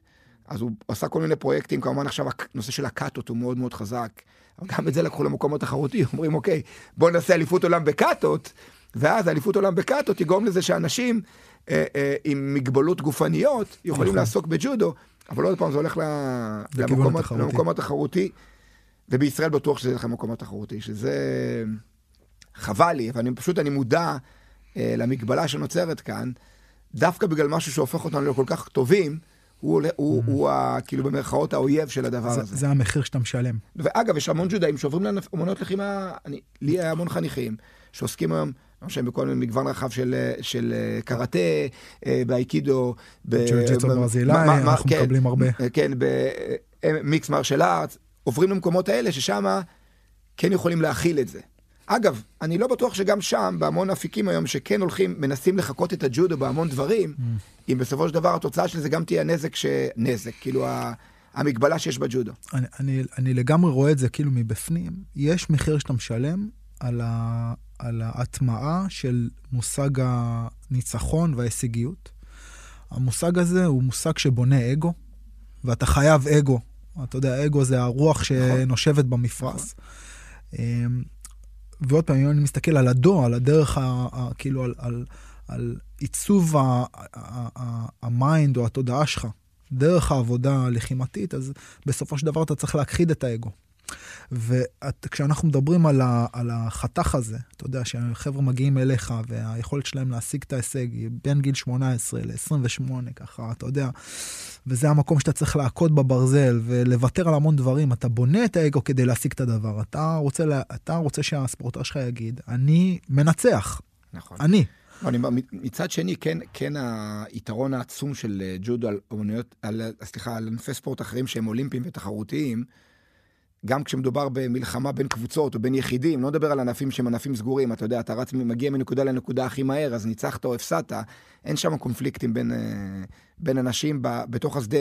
אז הוא עשה כל מיני פרויקטים, כמובן עכשיו הנושא של הקאטות הוא מאוד מאוד חזק. אבל גם את זה לקחו למקום התחרותי, אומרים, אוקיי, בואו נעשה אליפות עולם בקאטות, ואז אליפות עולם בקאטות תגרום לזה שאנשים אה, אה, עם מגבלות גופניות יכולים נכון. לעסוק בג'ודו, אבל עוד פעם זה הולך ל- למקום, התחרותי. למקום התחרותי, ובישראל בטוח שזה ילך למקום התחרותי, שזה חבל לי, אבל אני פשוט, אני מודע אה, למגבלה שנוצרת כאן, דווקא בגלל משהו שהופך אותנו לכל כך טובים, הוא, עולה- הוא, הוא, ה, כאילו במרכאות האויב של הדבר. זה, הזה. זה המחיר שאתה משלם. ואגב, יש המון ג'ודאים שעוברים לאמנות לחימה, אני, לי היה המון חניכים שעוסקים היום, לא משנה, בכל מיני מגוון רחב של, של אה, קראטה, אה, באייקידו, ב- ג'ו-ג'יטסו ב- ברזילאי, אנחנו כן, מקבלים הרבה. אה, כן, במיקס מרשל ארץ, עוברים למקומות האלה ששם כן יכולים להכיל את זה. אגב, אני לא בטוח שגם שם, בהמון אפיקים היום, שכן הולכים, מנסים לחקות את הג'ודו בהמון דברים, Mm. אם בסופו של דבר התוצאה של זה גם תהיה נזק ש... נזק, כאילו ה... המגבלה שיש בג'ודו. אני, אני, אני לגמרי רואה את זה כאילו מבפנים. יש מחיר שאתה משלם על, ה, על ההטמעה של מושג הניצחון וההישגיות. המושג הזה הוא מושג שבונה אגו, ואתה חייב אגו. אתה יודע, אגו זה הרוח שנושבת במפרש. אמ, ועוד פעם, אם אני מסתכל על הדו, על הדרך, ה, ה, כאילו על, על, על עיצוב ה mind או התודעה שלך, דרך העבודה הלחימתית, אז בסופו של דבר אתה צריך להכחיד את האגו. וכשאנחנו מדברים על, ה, על החתך הזה, אתה יודע, שהחבר'ה מגיעים אליך והיכולת שלהם להשיג את ההישג היא בין גיל 18 ל-28, ככה, אתה יודע, וזה המקום שאתה צריך להכות בברזל ולוותר על המון דברים, אתה בונה את האגו כדי להשיג את הדבר. אתה רוצה, אתה רוצה שהספורטר שלך יגיד, אני מנצח. נכון. אני. לא, אני, מצד שני, כן, כן היתרון העצום של אה, ג'ודו על אומנויות, על, סליחה, על ענפי ספורט אחרים שהם אולימפיים ותחרותיים, גם כשמדובר במלחמה בין קבוצות או בין יחידים, לא נדבר על ענפים שהם ענפים סגורים, אתה יודע, אתה רץ, מגיע מנקודה לנקודה הכי מהר, אז ניצחת או הפסדת, אין שם קונפליקטים בין, אה, בין אנשים ב, בתוך השדה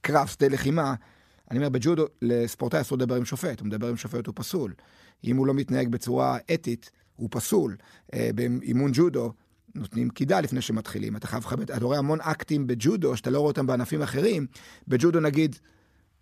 קרב, שדה לחימה. אני אומר, בג'ודו, לספורטאי אסור לדבר עם שופט, הוא מדבר עם שופט, הוא פסול. אם הוא לא מתנהג בצורה אתית, הוא פסול. אה, באימון ג'ודו, נותנים קידה לפני שמתחילים. אתה חייב לכבד, אתה רואה המון אקטים בג'ודו, שאתה לא רואה אותם בענפים אחרים. בג'ודו נגיד,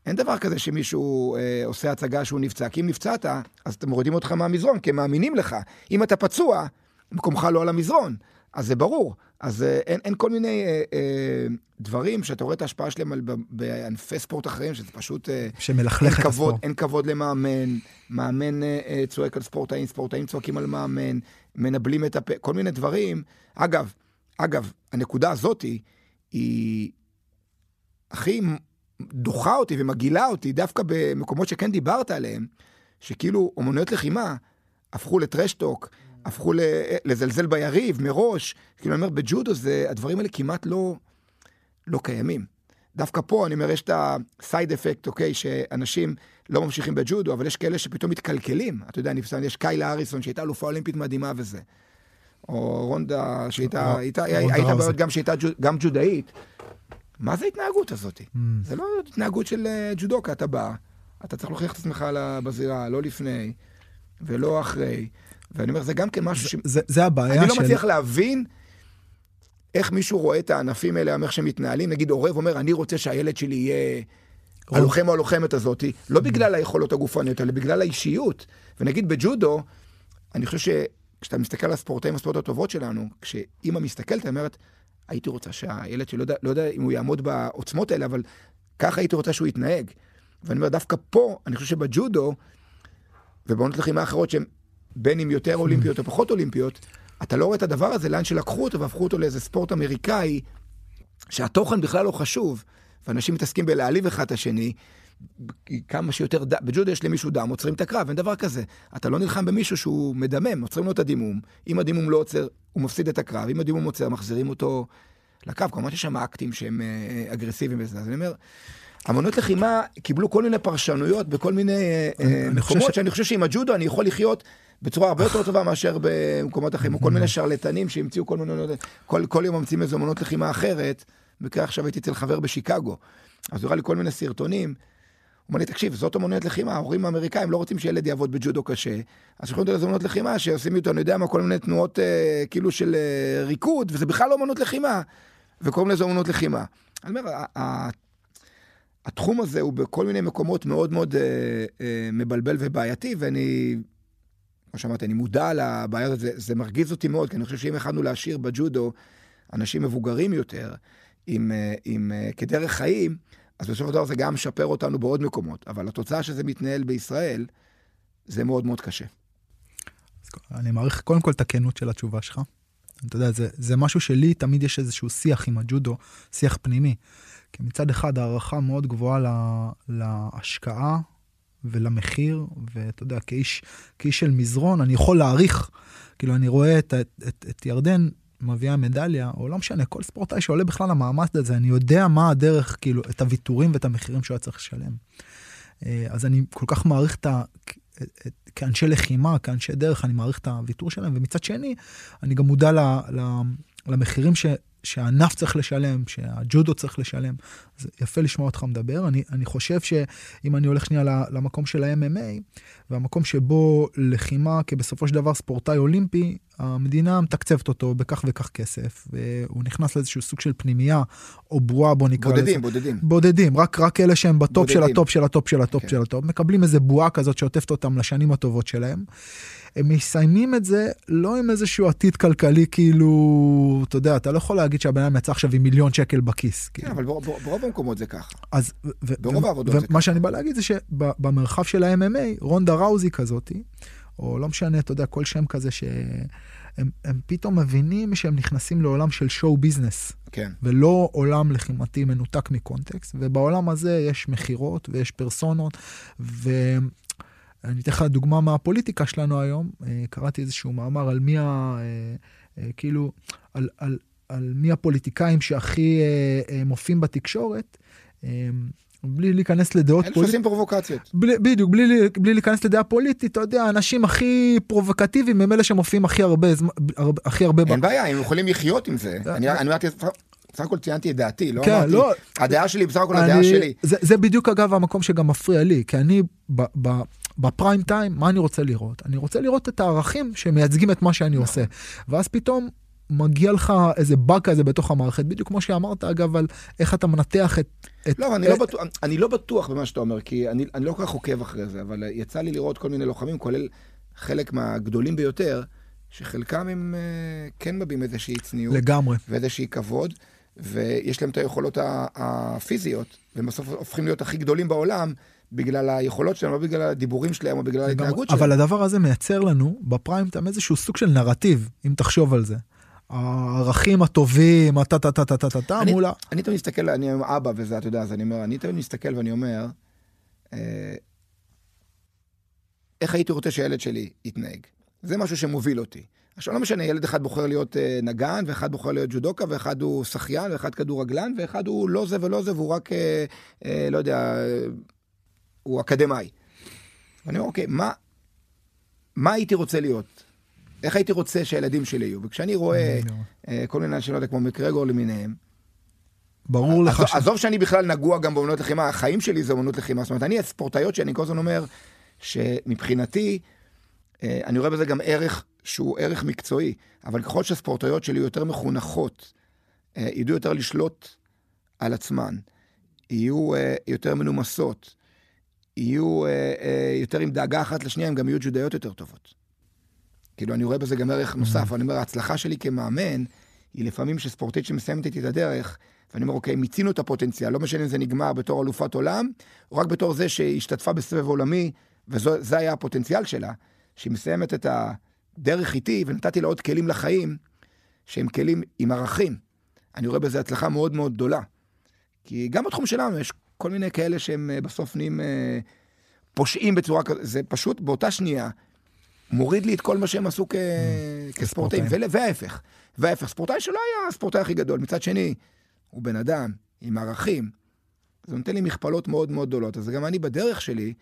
אין דבר כזה שמישהו אה, עושה הצגה שהוא נפצע, כי אם נפצעת, אז אתם מורידים אותך מהמזרון, כי הם מאמינים לך. אם אתה פצוע, מקומך לא על המזרון. אז זה ברור. אז אה, אין, אין כל מיני אה, אה, דברים שאתה רואה את ההשפעה שלהם על, בענפי ספורט אחרים, שזה פשוט... אה, שמלכלך את הספורט. אין כבוד למאמן, מאמן אה, אה, צועק על ספורטאים, ספורטאים צועקים על מאמן, מנבלים את הפה, כל מיני דברים. אגב, אגב, הנקודה הזאת היא, היא הכי דוחה אותי ומגעילה אותי דווקא במקומות שכן דיברת עליהם, שכאילו אומנויות לחימה הפכו לטרשטוק, הפכו לזלזל ביריב מראש. כאילו, אני אומר, בג'ודו זה, הדברים האלה כמעט לא, לא קיימים. דווקא פה, אני אומר, יש את הסייד אפקט, אוקיי, שאנשים לא ממשיכים בג'ודו, אבל יש כאלה שפתאום מתקלקלים. אתה יודע, נפסל, יש קיילה אריסון, שהייתה אלופה אולימפית מדהימה וזה. או רונדה, שהייתה, הייתה, הייתה בעיות גם שהייתה גם ג'ודאית. מה זה ההתנהגות הזאת? Mm. זה לא התנהגות של אה, ג'ודוקה, אתה בא, אתה צריך להוכיח את עצמך בזירה, לא לפני ולא אחרי. ואני אומר, זה גם כן משהו ש... זה, זה הבעיה של... אני לא מצליח להבין איך מישהו רואה את הענפים האלה, איך שהם מתנהלים. נגיד עורב אומר, אני רוצה שהילד שלי יהיה הלוחם או הלוחמת הזאת, לא בגלל היכולות הגופניות, אלא בגלל האישיות. ונגיד בג'ודו, אני חושב שכשאתה מסתכל על הספורטאים, הספורט הטובות שלנו, כשאימא מסתכלת, היא אומרת, הייתי רוצה שהילד שלי, לא יודע, לא יודע אם הוא יעמוד בעוצמות האלה, אבל ככה הייתי רוצה שהוא יתנהג. ואני אומר, דווקא פה, אני חושב שבג'ודו, ובעונות לחימה אחרות שהן בין אם יותר אולימפיות או פחות אולימפיות, אתה לא רואה את הדבר הזה, לאן שלקחו אותו והפכו אותו לאיזה ספורט אמריקאי, שהתוכן בכלל לא חשוב, ואנשים מתעסקים בלהעליב אחד את השני, כמה שיותר דם, בג'ודו יש למישהו דם, עוצרים את הקרב, אין דבר כזה. אתה לא נלחם במישהו שהוא מדמם, עוצרים לו את הדימום, אם הדימום לא עוצר, הוא מפסיד את הקרב, אם הדימום עוצר, מחזירים אותו לקרב. כמובן שיש שם אקטים שהם אה, אגרסיביים וזה, אז אני אומר, אמנות לחימה קיבלו כל מיני פרשנויות בכל מיני אה, מקומות, ש... שאני חושב שעם הג'ודו אני יכול לחיות בצורה הרבה יותר טובה מאשר במקומות אחרים, או כל מיני שרלטנים שהמציאו כל מיני, כל, כל יום ממציאים איזו אמנות לחימה אחרת. במקרה עכשיו הייתי אצל חבר בשיקגו, אז הוא הראה לי כל מיני סרטונים. אומר לי, תקשיב, זאת אמנות לחימה, ההורים האמריקאים לא רוצים שילד יעבוד בג'ודו קשה, אז שולחים אותו אמנות לחימה, שעושים איתו, אני יודע מה, כל מיני תנועות אה, כאילו של אה, ריקוד, וזה בכלל לא אמנות לחימה, וקוראים לזה אמנות לחימה. אני אומר, התחום הזה הוא בכל מיני מקומות מאוד מאוד אה, אה, מבלבל ובעייתי, ואני כמו שאמרתי, אני מודע לבעיה הזאת, זה, זה מרגיז אותי מאוד, כי אני חושב שאם יכלנו להשאיר בג'ודו אנשים מבוגרים יותר, עם, אה, עם, אה, כדרך חיים, אז בסופו של דבר זה גם משפר אותנו בעוד מקומות. אבל התוצאה שזה מתנהל בישראל, זה מאוד מאוד קשה. אני מעריך קודם כל את הכנות של התשובה שלך. אתה יודע, זה, זה משהו שלי, תמיד יש איזשהו שיח עם הג'ודו, שיח פנימי. כי מצד אחד הערכה מאוד גבוהה לה, להשקעה ולמחיר, ואתה יודע, כאיש, כאיש של מזרון, אני יכול להעריך, כאילו, אני רואה את, את, את, את ירדן מביאה מדליה, או לא משנה, כל ספורטאי שעולה בכלל למאמץ הזה, אני יודע מה הדרך, כאילו, את הוויתורים ואת המחירים שהוא היה צריך לשלם. אה, אז אני כל כך מעריך את ה... כאנשי לחימה, כאנשי דרך, אני מעריך את הוויתור שלהם, ומצד שני, אני גם מודע ל, ל, למחירים ש, שהענף צריך לשלם, שהג'ודו צריך לשלם. זה יפה לשמוע אותך מדבר. אני, אני חושב שאם אני הולך שנייה למקום של ה-MMA, והמקום שבו לחימה כבסופו של דבר ספורטאי אולימפי, המדינה מתקצבת אותו בכך וכך כסף, והוא נכנס לאיזשהו סוג של פנימייה, או בועה, בוא נקרא בודדים, לזה. בודדים. בודדים, רק, רק אלה שהם ב top של בודדים. הטופ של הטופ של הטופ כן. של הטופ, מקבלים איזה בועה כזאת שעוטפת אותם לשנים הטובות שלהם. הם מסיימים את זה לא עם איזשהו עתיד כלכלי, כאילו, אתה יודע, אתה לא יכול להגיד שהבן אדם יצא עכשיו עם מיליון שקל בכיס. כן, כאילו. אבל ברוב- ברוב המקומות זה ככה. אז, ו- ו- ברוב ו- העבודות זה ומה שאני בא להגיד זה שבמרחב של ה-MMA, רונדה ראוזי כזאתי, או לא משנה, אתה יודע, כל שם כזה שהם הם פתאום מבינים שהם נכנסים לעולם של שואו ביזנס, כן. ולא עולם לחימתי מנותק מקונטקסט, ובעולם הזה יש מכירות ויש פרסונות, ואני אתן לך דוגמה מהפוליטיקה שלנו היום, אה, קראתי איזשהו מאמר על מי ה... אה, אה, כאילו, על, על, על מי הפוליטיקאים שהכי מופיעים בתקשורת, בלי להיכנס לדעות אלה פוליטיות. שעושים פרובוקציות. בלי, בדיוק, בלי, לי- בלי להיכנס לדעה פוליטית, אתה יודע, האנשים הכי פרובוקטיביים הם אלה שמופיעים הכי הרבה, הרבה- הכי הרבה. אין בעיה, הם יכולים לחיות עם זה. אני אני אמרתי, בסך הכל ציינתי את דעתי, לא כן, אמרתי, לא. הדעה שלי בסך הכל הדעה אני- שלי. זה, זה בדיוק אגב המקום שגם מפריע לי, כי אני ב, ב, בפריים טיים, מה אני רוצה לראות? אני רוצה לראות את הערכים שמייצגים את מה שאני נכון. עושה. ואז פתאום מגיע לך איזה באג כזה בתוך המערכת, בדיוק כמו שאמרת אגב, על איך אתה מנתח את... את לא, אני לא בטוח- אני לא בטוח במה שאתה אומר, כי אני אני לא כל כך עוקב אחרי זה, אבל יצא לי לראות כל מיני לוחמים, כולל חלק מהגדולים ביותר, שחלקם הם אה, כן מביעים איזושהי צניעות. לגמרי. ואיזושהי כבוד, ויש להם את היכולות הפיזיות, והם בסוף הופכים להיות הכי גדולים בעולם, בגלל היכולות שלהם, לא בגלל הדיבורים שלהם, או בגלל. ההתנהגות שלהם. אבל הדבר הזה מייצר לנו בפריים טיים איזשהו סוג של נרטיב, אם תחשוב על זה. הערכים הטובים, הטה טה טה טה טה טה טה מול ה... אני תמיד מסתכל, אני אבא וזה, אתה יודע, אז אני אומר, אני תמיד מסתכל ואני אומר, אה, איך הייתי רוצה שהילד שלי יתנהג? זה משהו שמוביל אותי. עכשיו לא משנה, ילד אחד בוחר להיות אה, נגן, ואחד בוחר להיות ג'ודוקה, ואחד הוא שחיין, ואחד כדורגלן, ואחד הוא לא זה ולא זה, והוא רק, אה, אה, לא יודע, הוא אקדמאי. ואני אומר, אוקיי, מה, מה הייתי רוצה להיות? איך הייתי רוצה שהילדים שלי יהיו? וכשאני רואה אה, כל מיני אנשים, לא יודע, כמו מקרגור למיניהם, ברור לך ש... עזוב שאני בכלל נגוע גם באמנות לחימה, החיים שלי זה אמנות לחימה. זאת אומרת, אני הספורטאיות שאני כל הזמן אומר, שמבחינתי, אה, אני רואה בזה גם ערך שהוא ערך מקצועי, אבל ככל שהספורטאיות שלי יותר מחונכות, אה, ידעו יותר לשלוט על עצמן, יהיו יותר מנומסות, יהיו אה, אה, יותר עם דאגה אחת לשנייה, הן גם יהיו ג'ודאיות יותר טובות. כאילו, אני רואה בזה גם ערך נוסף. אני אומר, ההצלחה שלי כמאמן, היא לפעמים שספורטאית שמסיימת איתי את הדרך, ואני אומר, אוקיי, מיצינו את הפוטנציאל, לא משנה אם זה נגמר בתור אלופת עולם, או רק בתור זה שהשתתפה בסבב עולמי, וזה היה הפוטנציאל שלה, שהיא מסיימת את הדרך איתי, ונתתי לה עוד כלים לחיים, שהם כלים עם ערכים. אני רואה בזה הצלחה מאוד מאוד גדולה. כי גם בתחום שלנו יש כל מיני כאלה שהם אה, בסוף נהיים אה, פושעים בצורה כזאת, זה פשוט באותה שנייה מוריד לי את כל מה שהם עשו כ... כספורטאים, ול- וההפך. וההפך, ספורטאי שלא היה הספורטאי הכי גדול, מצד שני, הוא בן אדם עם ערכים, זה נותן לי מכפלות מאוד מאוד גדולות. אז גם אני בדרך שלי,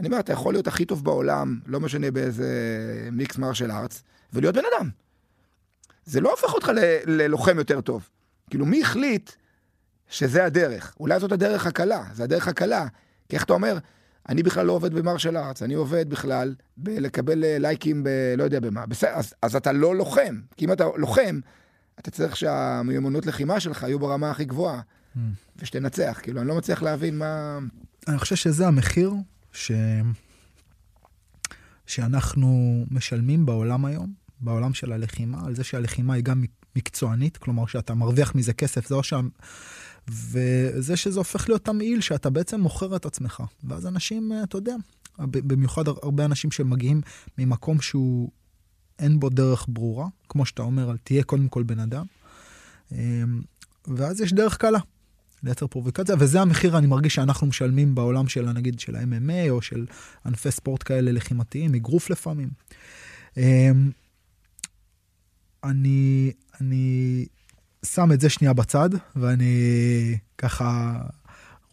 אני אומר, אתה יכול להיות הכי טוב בעולם, לא משנה באיזה מיקס מרשל ארץ, ולהיות בן אדם. זה לא הופך אותך ללוחם יותר טוב. כאילו, מי החליט שזה הדרך? אולי זאת הדרך הקלה, זה הדרך הקלה. כי איך אתה אומר, אני בכלל לא עובד במרשל ארץ, אני עובד בכלל בלקבל אה, לייקים ב... לא יודע במה. בסדר, אז, אז אתה לא לוחם. כי אם אתה לוחם, אתה צריך שהמיומנות לחימה שלך יהיו ברמה הכי גבוהה, ושתנצח. כאילו, אני לא מצליח להבין מה... אני חושב שזה המחיר ש... שאנחנו משלמים בעולם היום, בעולם של הלחימה, על זה שהלחימה היא גם מקצוענית, כלומר שאתה מרוויח מזה כסף, זה לא שם... וזה שזה הופך להיות תמהיל שאתה בעצם מוכר את עצמך. ואז אנשים, אתה יודע, במיוחד הרבה אנשים שמגיעים ממקום שהוא אין בו דרך ברורה, כמו שאתה אומר, תהיה קודם כל בן אדם. ואז יש דרך קלה. לייצר פרובוקציה, וזה המחיר אני מרגיש שאנחנו משלמים בעולם של, נגיד, של ה-MMA או של ענפי ספורט כאלה לחימתיים, אגרוף לפעמים. אני, אני שם את זה שנייה בצד, ואני ככה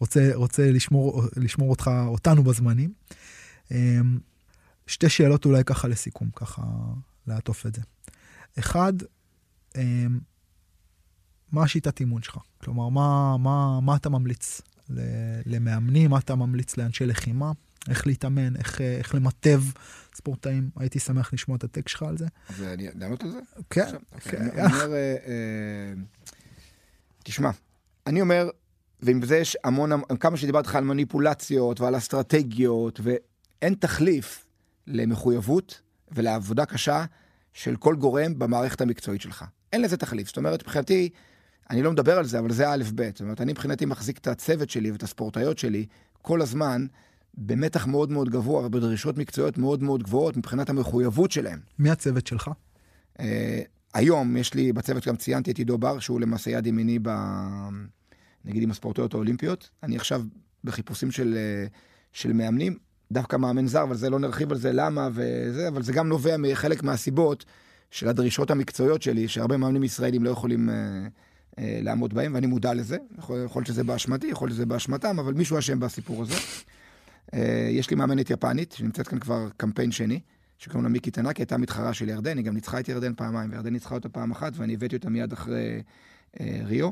רוצה, רוצה לשמור, לשמור אותך, אותנו בזמנים. שתי שאלות אולי ככה לסיכום, ככה לעטוף את זה. אחד, מה השיטת אימון שלך? כלומר, מה, מה, מה אתה ממליץ למאמנים, מה אתה ממליץ לאנשי לחימה, איך להתאמן, איך, איך למטב ספורטאים. הייתי שמח לשמוע את הטקסט שלך על זה. אז אני לענות על זה? כן. כן. אני אומר, אה, אה, תשמע, אני אומר, ועם זה יש המון, כמה שדיברתי לך על מניפולציות ועל אסטרטגיות, ואין תחליף למחויבות ולעבודה קשה של כל גורם במערכת המקצועית שלך. אין לזה תחליף. זאת אומרת, מבחינתי, אני לא מדבר על זה, אבל זה א' ב'. זאת אומרת, אני מבחינתי מחזיק את הצוות שלי ואת הספורטאיות שלי כל הזמן במתח מאוד מאוד גבוה ובדרישות מקצועיות מאוד מאוד גבוהות מבחינת המחויבות שלהם. מי הצוות שלך? Uh, היום יש לי בצוות, גם ציינתי את עידו בר, שהוא למעשה יד ימיני ב... נגיד עם הספורטאיות האולימפיות. אני עכשיו בחיפושים של, אה, של מאמנים, דווקא מאמן זר, אבל זה לא נרחיב על זה למה וזה, אבל זה גם נובע מחלק מהסיבות של הדרישות המקצועיות שלי, שהרבה מאמנים ישראלים לא יכולים... Uh, אה, לעמוד בהם, ואני מודע לזה. יכול, יכול להיות שזה באשמתי, יכול להיות שזה באשמתם, אבל מישהו אשם בסיפור הזה. אה, יש לי מאמנת יפנית, שנמצאת כאן כבר קמפיין שני, שקוראים לה מיקי תנקי, הייתה מתחרה של ירדן, היא גם ניצחה את ירדן פעמיים, וירדן ניצחה אותה פעם אחת, ואני הבאתי אותה מיד אחרי אה, ריו.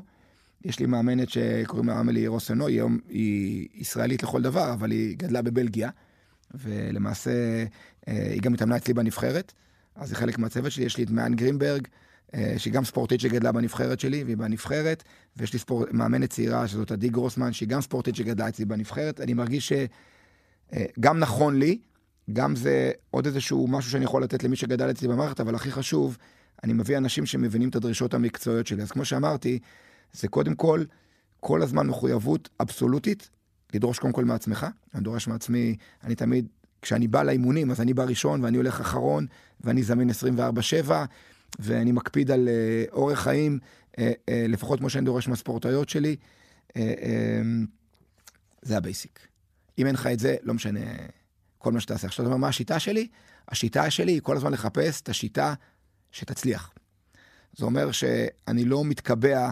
יש לי מאמנת שקוראים לה עמלי רוסנו, היא, היא ישראלית לכל דבר, אבל היא גדלה בבלגיה, ולמעשה אה, היא גם התאמנה אצלי בנבחרת, אז זה חלק מהצוות שלי. יש לי את מעיין גרינברג, אה, שהיא גם ספורטית שגדלה בנבחרת שלי, והיא בנבחרת, ויש לי ספור... מאמנת צעירה, שזאת עדי גרוסמן, שהיא גם ספורטית שגדלה אצלי בנבחרת. אני מרגיש שגם אה, נכון לי, גם זה עוד איזשהו משהו שאני יכול לתת למי שגדל אצלי במערכת, אבל הכי חשוב, אני מביא אנשים שמבינים את הדרישות המקצועיות שלי. אז כמו שאמרתי, זה קודם כל, כל הזמן מחויבות אבסולוטית, לדרוש קודם כל מעצמך. אני דורש מעצמי, אני תמיד, כשאני בא לאימונים, אז אני בא ראשון ואני הולך אחרון, ואני זמין 24-7. ואני מקפיד על uh, אורח חיים, uh, uh, לפחות כמו שאני דורש מהספורטאיות שלי. Uh, uh, זה ה basic. אם אין לך את זה, לא משנה כל מה שתעשה. עכשיו, אתה אומר, מה השיטה שלי? השיטה שלי היא כל הזמן לחפש את השיטה שתצליח. זה אומר שאני לא מתקבע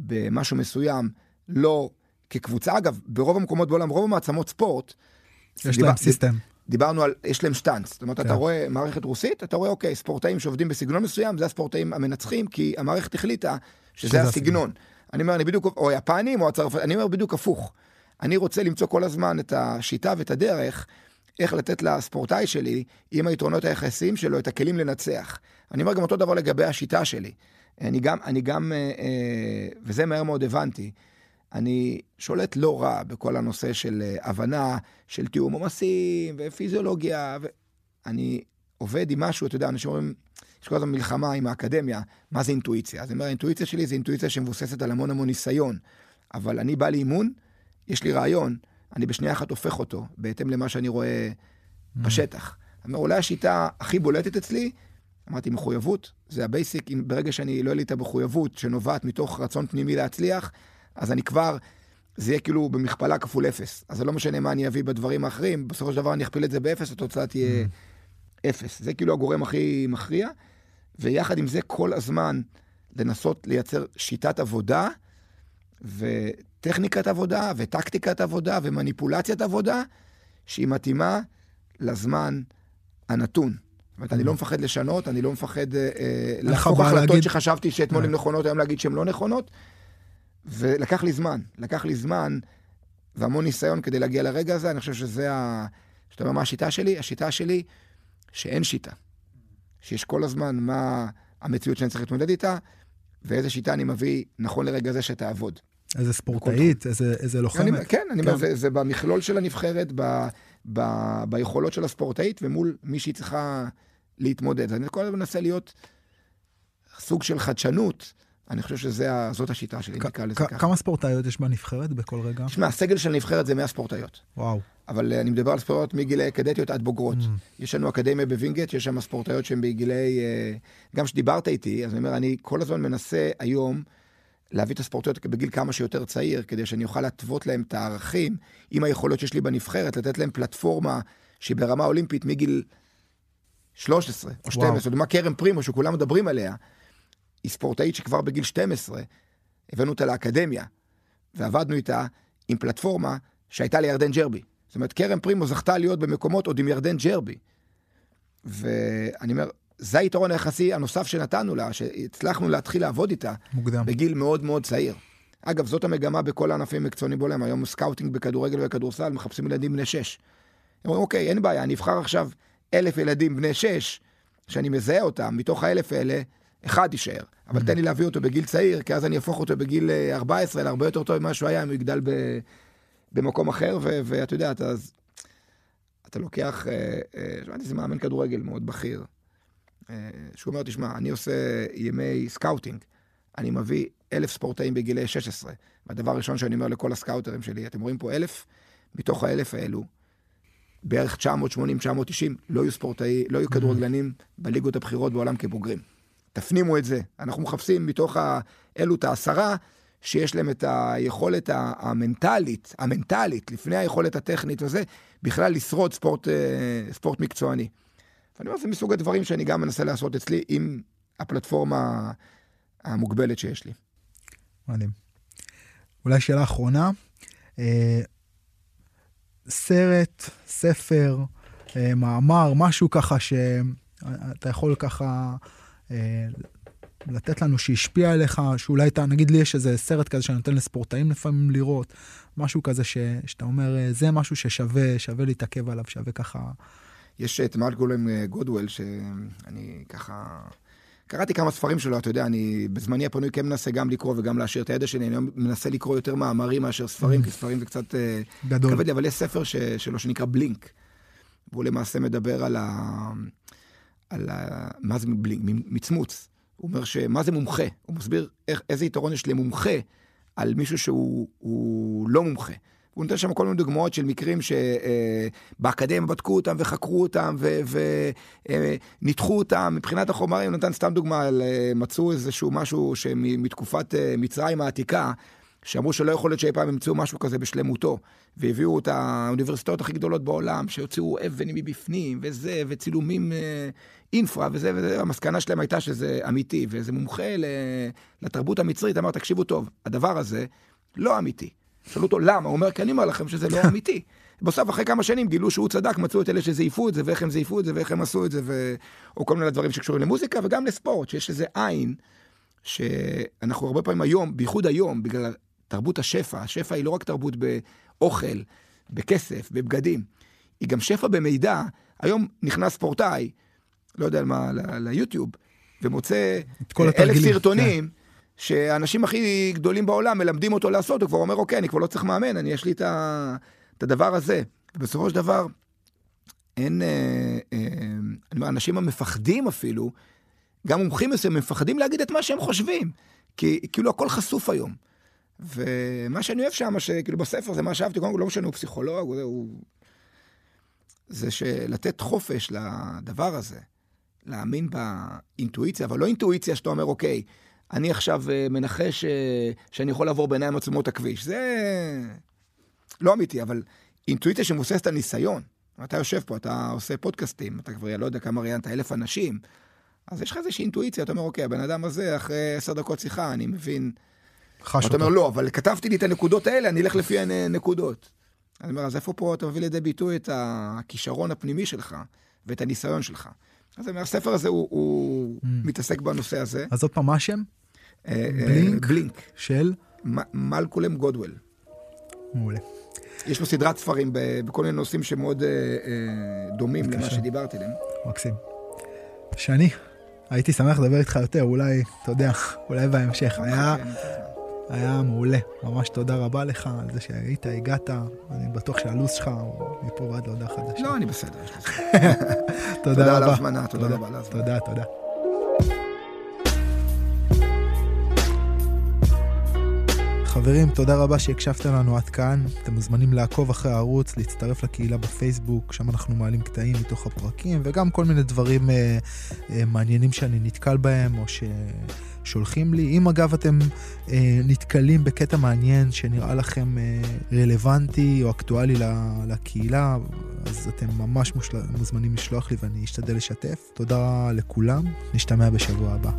במשהו מסוים, לא כקבוצה. אגב, ברוב המקומות בעולם, רוב המעצמות ספורט, יש להם סיסטם. דיברנו על, יש להם שטאנץ. זאת אומרת, yeah. אתה כן. רואה מערכת רוסית, אתה רואה, אוקיי, ספורטאים שעובדים בסגנון מסוים, זה הספורטאים המנצחים, כי המערכת החליטה שזה, שזה הסגנון. אני אומר, אני בדיוק, או יפנים או הצרפת, אני אומר בדיוק הפוך. אני רוצה למצוא כל הזמן את השיטה ואת הדרך, איך לתת לספורטאי שלי, עם היתרונות היחסיים שלו, את הכלים לנצח. אני אומר גם אותו דבר לגבי השיטה שלי. אני גם, אני גם, אה, אה, וזה מהר מאוד הבנתי. אני שולט לא רע בכל הנושא של אה, הבנה, של תיאום עומסים ופיזיולוגיה. ו... אני עובד עם משהו, אתה יודע, אנשים אומרים, יש כל הזמן מלחמה עם האקדמיה, מה זה אינטואיציה? אז אני אומר, האינטואיציה שלי זה אינטואיציה שמבוססת על המון המון ניסיון. אבל אני בא לאימון, יש לי רעיון, אני בשנייה אחת הופך אותו, בהתאם למה שאני רואה mm. בשטח. אומר, אולי השיטה הכי בולטת אצלי, אמרתי, מחויבות, זה ה basic, אם ברגע שאני לא יהיה לי את המחויבות שנובעת מתוך רצון פנימי להצליח, אז אני כבר, זה יהיה כאילו במכפלה כפול אפס. אז זה לא משנה מה אני אביא בדברים האחרים, בסופו של דבר אני אכפיל את זה באפס, התוצאה תהיה mm. אפס. זה כאילו הגורם הכי מכריע, ויחד עם זה כל הזמן לנסות לייצר שיטת עבודה, וטכניקת עבודה, וטקטיקת עבודה, ומניפולציית עבודה, שהיא מתאימה לזמן הנתון. זאת אומרת, אני לא mm. מפחד לשנות, אני לא מפחד אה, אה להפוך החלטות שחשבתי שאתמול הן אה. נכונות, היום להגיד שהן לא נכונות. ולקח לי זמן, לקח לי זמן והמון ניסיון כדי להגיע לרגע הזה, אני חושב שזה ה... שאתה אומר, מה השיטה שלי? השיטה שלי, שאין שיטה. שיש כל הזמן מה המציאות שאני צריך להתמודד איתה, ואיזה שיטה אני מביא נכון לרגע זה שתעבוד. איזה ספורטאית, איזה, איזה לוחמת. אני, כן, אני כן. זה, זה במכלול של הנבחרת, ב, ב, ביכולות של הספורטאית, ומול מי שהיא צריכה להתמודד. אני כל הזמן מנסה להיות סוג של חדשנות. אני חושב שזאת השיטה שלי, נקרא לזה ככה. כמה ספורטאיות יש בנבחרת בכל רגע? תשמע, הסגל של הנבחרת זה 100 ספורטאיות. וואו. אבל אני מדבר על ספורטאיות מגילי קדטיות עד בוגרות. Mm. יש לנו אקדמיה בווינגייט, יש שם ספורטאיות שהן בגילי... אה, גם כשדיברת איתי, אז אני אומר, אני כל הזמן מנסה היום להביא את הספורטאיות בגיל כמה שיותר צעיר, כדי שאני אוכל להתוות להם את הערכים עם היכולות שיש לי בנבחרת, לתת להם פלטפורמה שהיא ברמה אולימפית מגיל 13 או 12, דוגמה כרם פרימו שכולם מדברים עליה. היא ספורטאית שכבר בגיל 12, הבאנו אותה לאקדמיה, ועבדנו איתה עם פלטפורמה שהייתה לירדן ג'רבי. זאת אומרת, כרם פרימו זכתה להיות במקומות עוד עם ירדן ג'רבי. ואני אומר, זה היתרון היחסי הנוסף שנתנו לה, שהצלחנו להתחיל לעבוד איתה. מוקדם. בגיל מאוד מאוד צעיר. אגב, זאת המגמה בכל הענפים המקצוענים בעולם. היום scouting בכדורגל וכדורסל, מחפשים ילדים בני שש. הם אומרים, אוקיי, אין בעיה, אני אבחר עכשיו אלף ילדים בני שש, שאני מזהה אותם, מתוך האלף האלה, אחד יישאר. אבל Mm. תן לי להביא אותו בגיל צעיר, כי אז אני אהפוך אותו בגיל אה, 14 להרבה יותר טוב ממה שהוא היה, אם הוא יגדל ב... במקום אחר, ו- ואתה יודע, אתה, אתה לוקח, אה, אה, שמעתי איזה מאמן כדורגל מאוד בכיר, אה, שהוא אומר, תשמע, אני עושה ימי scouting, אני מביא אלף ספורטאים בגילי 16, והדבר הראשון שאני אומר לכל הסקאוטרים שלי, אתם רואים פה אלף, מתוך האלף האלו, בערך 980-990 לא יהיו ספורטאי, לא יהיו כדורגלנים בליגות הבכירות בעולם כבוגרים. תפנימו את זה. אנחנו מחפשים מתוך האלו את העשרה שיש להם את היכולת המנטלית, המנטלית, לפני היכולת הטכנית וזה, בכלל לשרוד ספורט, אה, ספורט מקצועני. ואני אומר, זה מסוג הדברים שאני גם מנסה לעשות אצלי עם הפלטפורמה המוגבלת שיש לי. מדהים. אולי שאלה אחרונה, אה, סרט, ספר, אה, מאמר, משהו ככה שאתה יכול ככה אה, לתת לנו שהשפיע עליך, שאולי אתה, נגיד לי יש איזה סרט כזה שאני נותן לספורטאים לפעמים לראות, משהו כזה ש, שאתה אומר, זה משהו ששווה, שווה להתעכב עליו, שווה ככה... יש את מלקולם אה, גודוול, שאני ככה... קראתי כמה ספרים שלו, אתה יודע, אני בזמני הפנוי כן מנסה גם לקרוא וגם להשאיר את הידע שלי, אני מנסה לקרוא יותר מאמרים מאשר ספרים, כי ספרים זה קצת אה, גדול. כבד לי, אבל יש ספר ש, שלו שנקרא בלינק, והוא למעשה מדבר על, ה, על ה, מה זה בלינק, מצמוץ. הוא אומר שמה זה מומחה, הוא מסביר איך, איזה יתרון יש למומחה על מישהו שהוא הוא לא מומחה. הוא נותן שם כל מיני דוגמאות של מקרים שבאקדמיה בדקו אותם וחקרו אותם וניתחו אותם מבחינת החומרים, הוא נתן סתם דוגמה, אה, מצאו איזשהו משהו שמתקופת אה, מצרים העתיקה, שאמרו שלא יכול להיות שאי פעם ימצאו משהו כזה בשלמותו, והביאו את האוניברסיטאות הכי גדולות בעולם, שהוציאו אבן מבפנים, וזה, וצילומים אה, אינפרה, וזה, וזה, המסקנה שלהם הייתה שזה אמיתי, ואיזה מומחה לתרבות המצרית אמר, תקשיבו טוב, הדבר הזה לא אמיתי. שאלו אותו למה, הוא אומר, כי אני אומר לכם שזה לא אמיתי. בסוף, אחרי כמה שנים, גילו שהוא צדק, מצאו את אלה שזייפו את זה, ואיך הם זייפו את זה, ואיך הם עשו את זה, ו... או כל מיני דברים שקשורים למוזיקה, וגם לספורט, שיש איזה עין, שאנחנו הרבה פעמים היום, בייחוד היום, בגלל תרבות השפע, השפע היא לא רק תרבות באוכל, בכסף, בבגדים, היא גם שפע במידע. היום נכנס ספורטאי, לא יודע על מה, ליוטיוב, ומוצא אלף התרגילים, כן. שהאנשים הכי גדולים בעולם מלמדים אותו לעשות, הוא כבר אומר, אוקיי, אני כבר לא צריך מאמן, אני יש לי את, ה... את הדבר הזה. ובסופו של דבר, אין, אה, אה, אנשים המפחדים אפילו, גם מומחים מסוימים מפחדים להגיד את מה שהם חושבים, כי כאילו הכל חשוף היום. ומה שאני אוהב שם, שכאילו בספר זה מה שאהבתי, קודם כל לא משנה, הוא פסיכולוג, הוא... זה שלתת חופש לדבר הזה, להאמין באינטואיציה, אבל לא אינטואיציה שאתה אומר, אוקיי, אני עכשיו אה, מנחש אה, שאני יכול לעבור בעיניים עצומות הכביש. זה לא אמיתי, אבל אינטואיציה שמבוססת על ניסיון. אתה יושב פה, אתה עושה פודקאסטים, אתה כבר לא יודע כמה ראיינת, אלף אנשים, אז יש לך איזושהי אינטואיציה, אתה אומר, אוקיי, הבן אדם הזה, אחרי עשר דקות שיחה, אני מבין. חש אתה אומר, אותו. לא, אבל כתבתי לי את הנקודות האלה, אני אלך לפי הנקודות. אני אומר, אז איפה פה אתה מביא לידי ביטוי את הכישרון הפנימי שלך ואת הניסיון שלך? אז אני אומר, הספר הזה הוא, הוא Mm. מתעסק בנושא הזה. אז עוד פעם, מה השם? אה, אה, בלינק? בלינק. של? מלקולם גודוול. מעולה. יש לו סדרת ספרים בכל מיני נושאים שמאוד אה, דומים למה. שדיברתי עליהם. מקסים. שני, הייתי שמח לדבר איתך יותר, אולי, אתה יודע, אולי בהמשך. היה, כן, היה מעולה. ממש תודה רבה לך על זה שהיית, הגעת. אני בטוח שהלו"ז שלך הוא מפה ועד להודעה חדשה. לא, אני בסדר. לי זמן. תודה תודה על רבה. ההזמנה, תודה רבה על ההזמנה. תודה, תודה. חברים, תודה רבה שהקשבתם לנו עד כאן. אתם מוזמנים לעקוב אחרי הערוץ, להצטרף לקהילה בפייסבוק, שם אנחנו מעלים קטעים מתוך הפרקים, וגם כל מיני דברים אה, אה, מעניינים שאני נתקל בהם, או ששולחים לי. אם אגב אתם אה, נתקלים בקטע מעניין שנראה לכם אה, רלוונטי או אקטואלי לקהילה, אז אתם ממש מושל... מוזמנים לשלוח לי ואני אשתדל לשתף. תודה לכולם, נשתמע בשבוע הבא.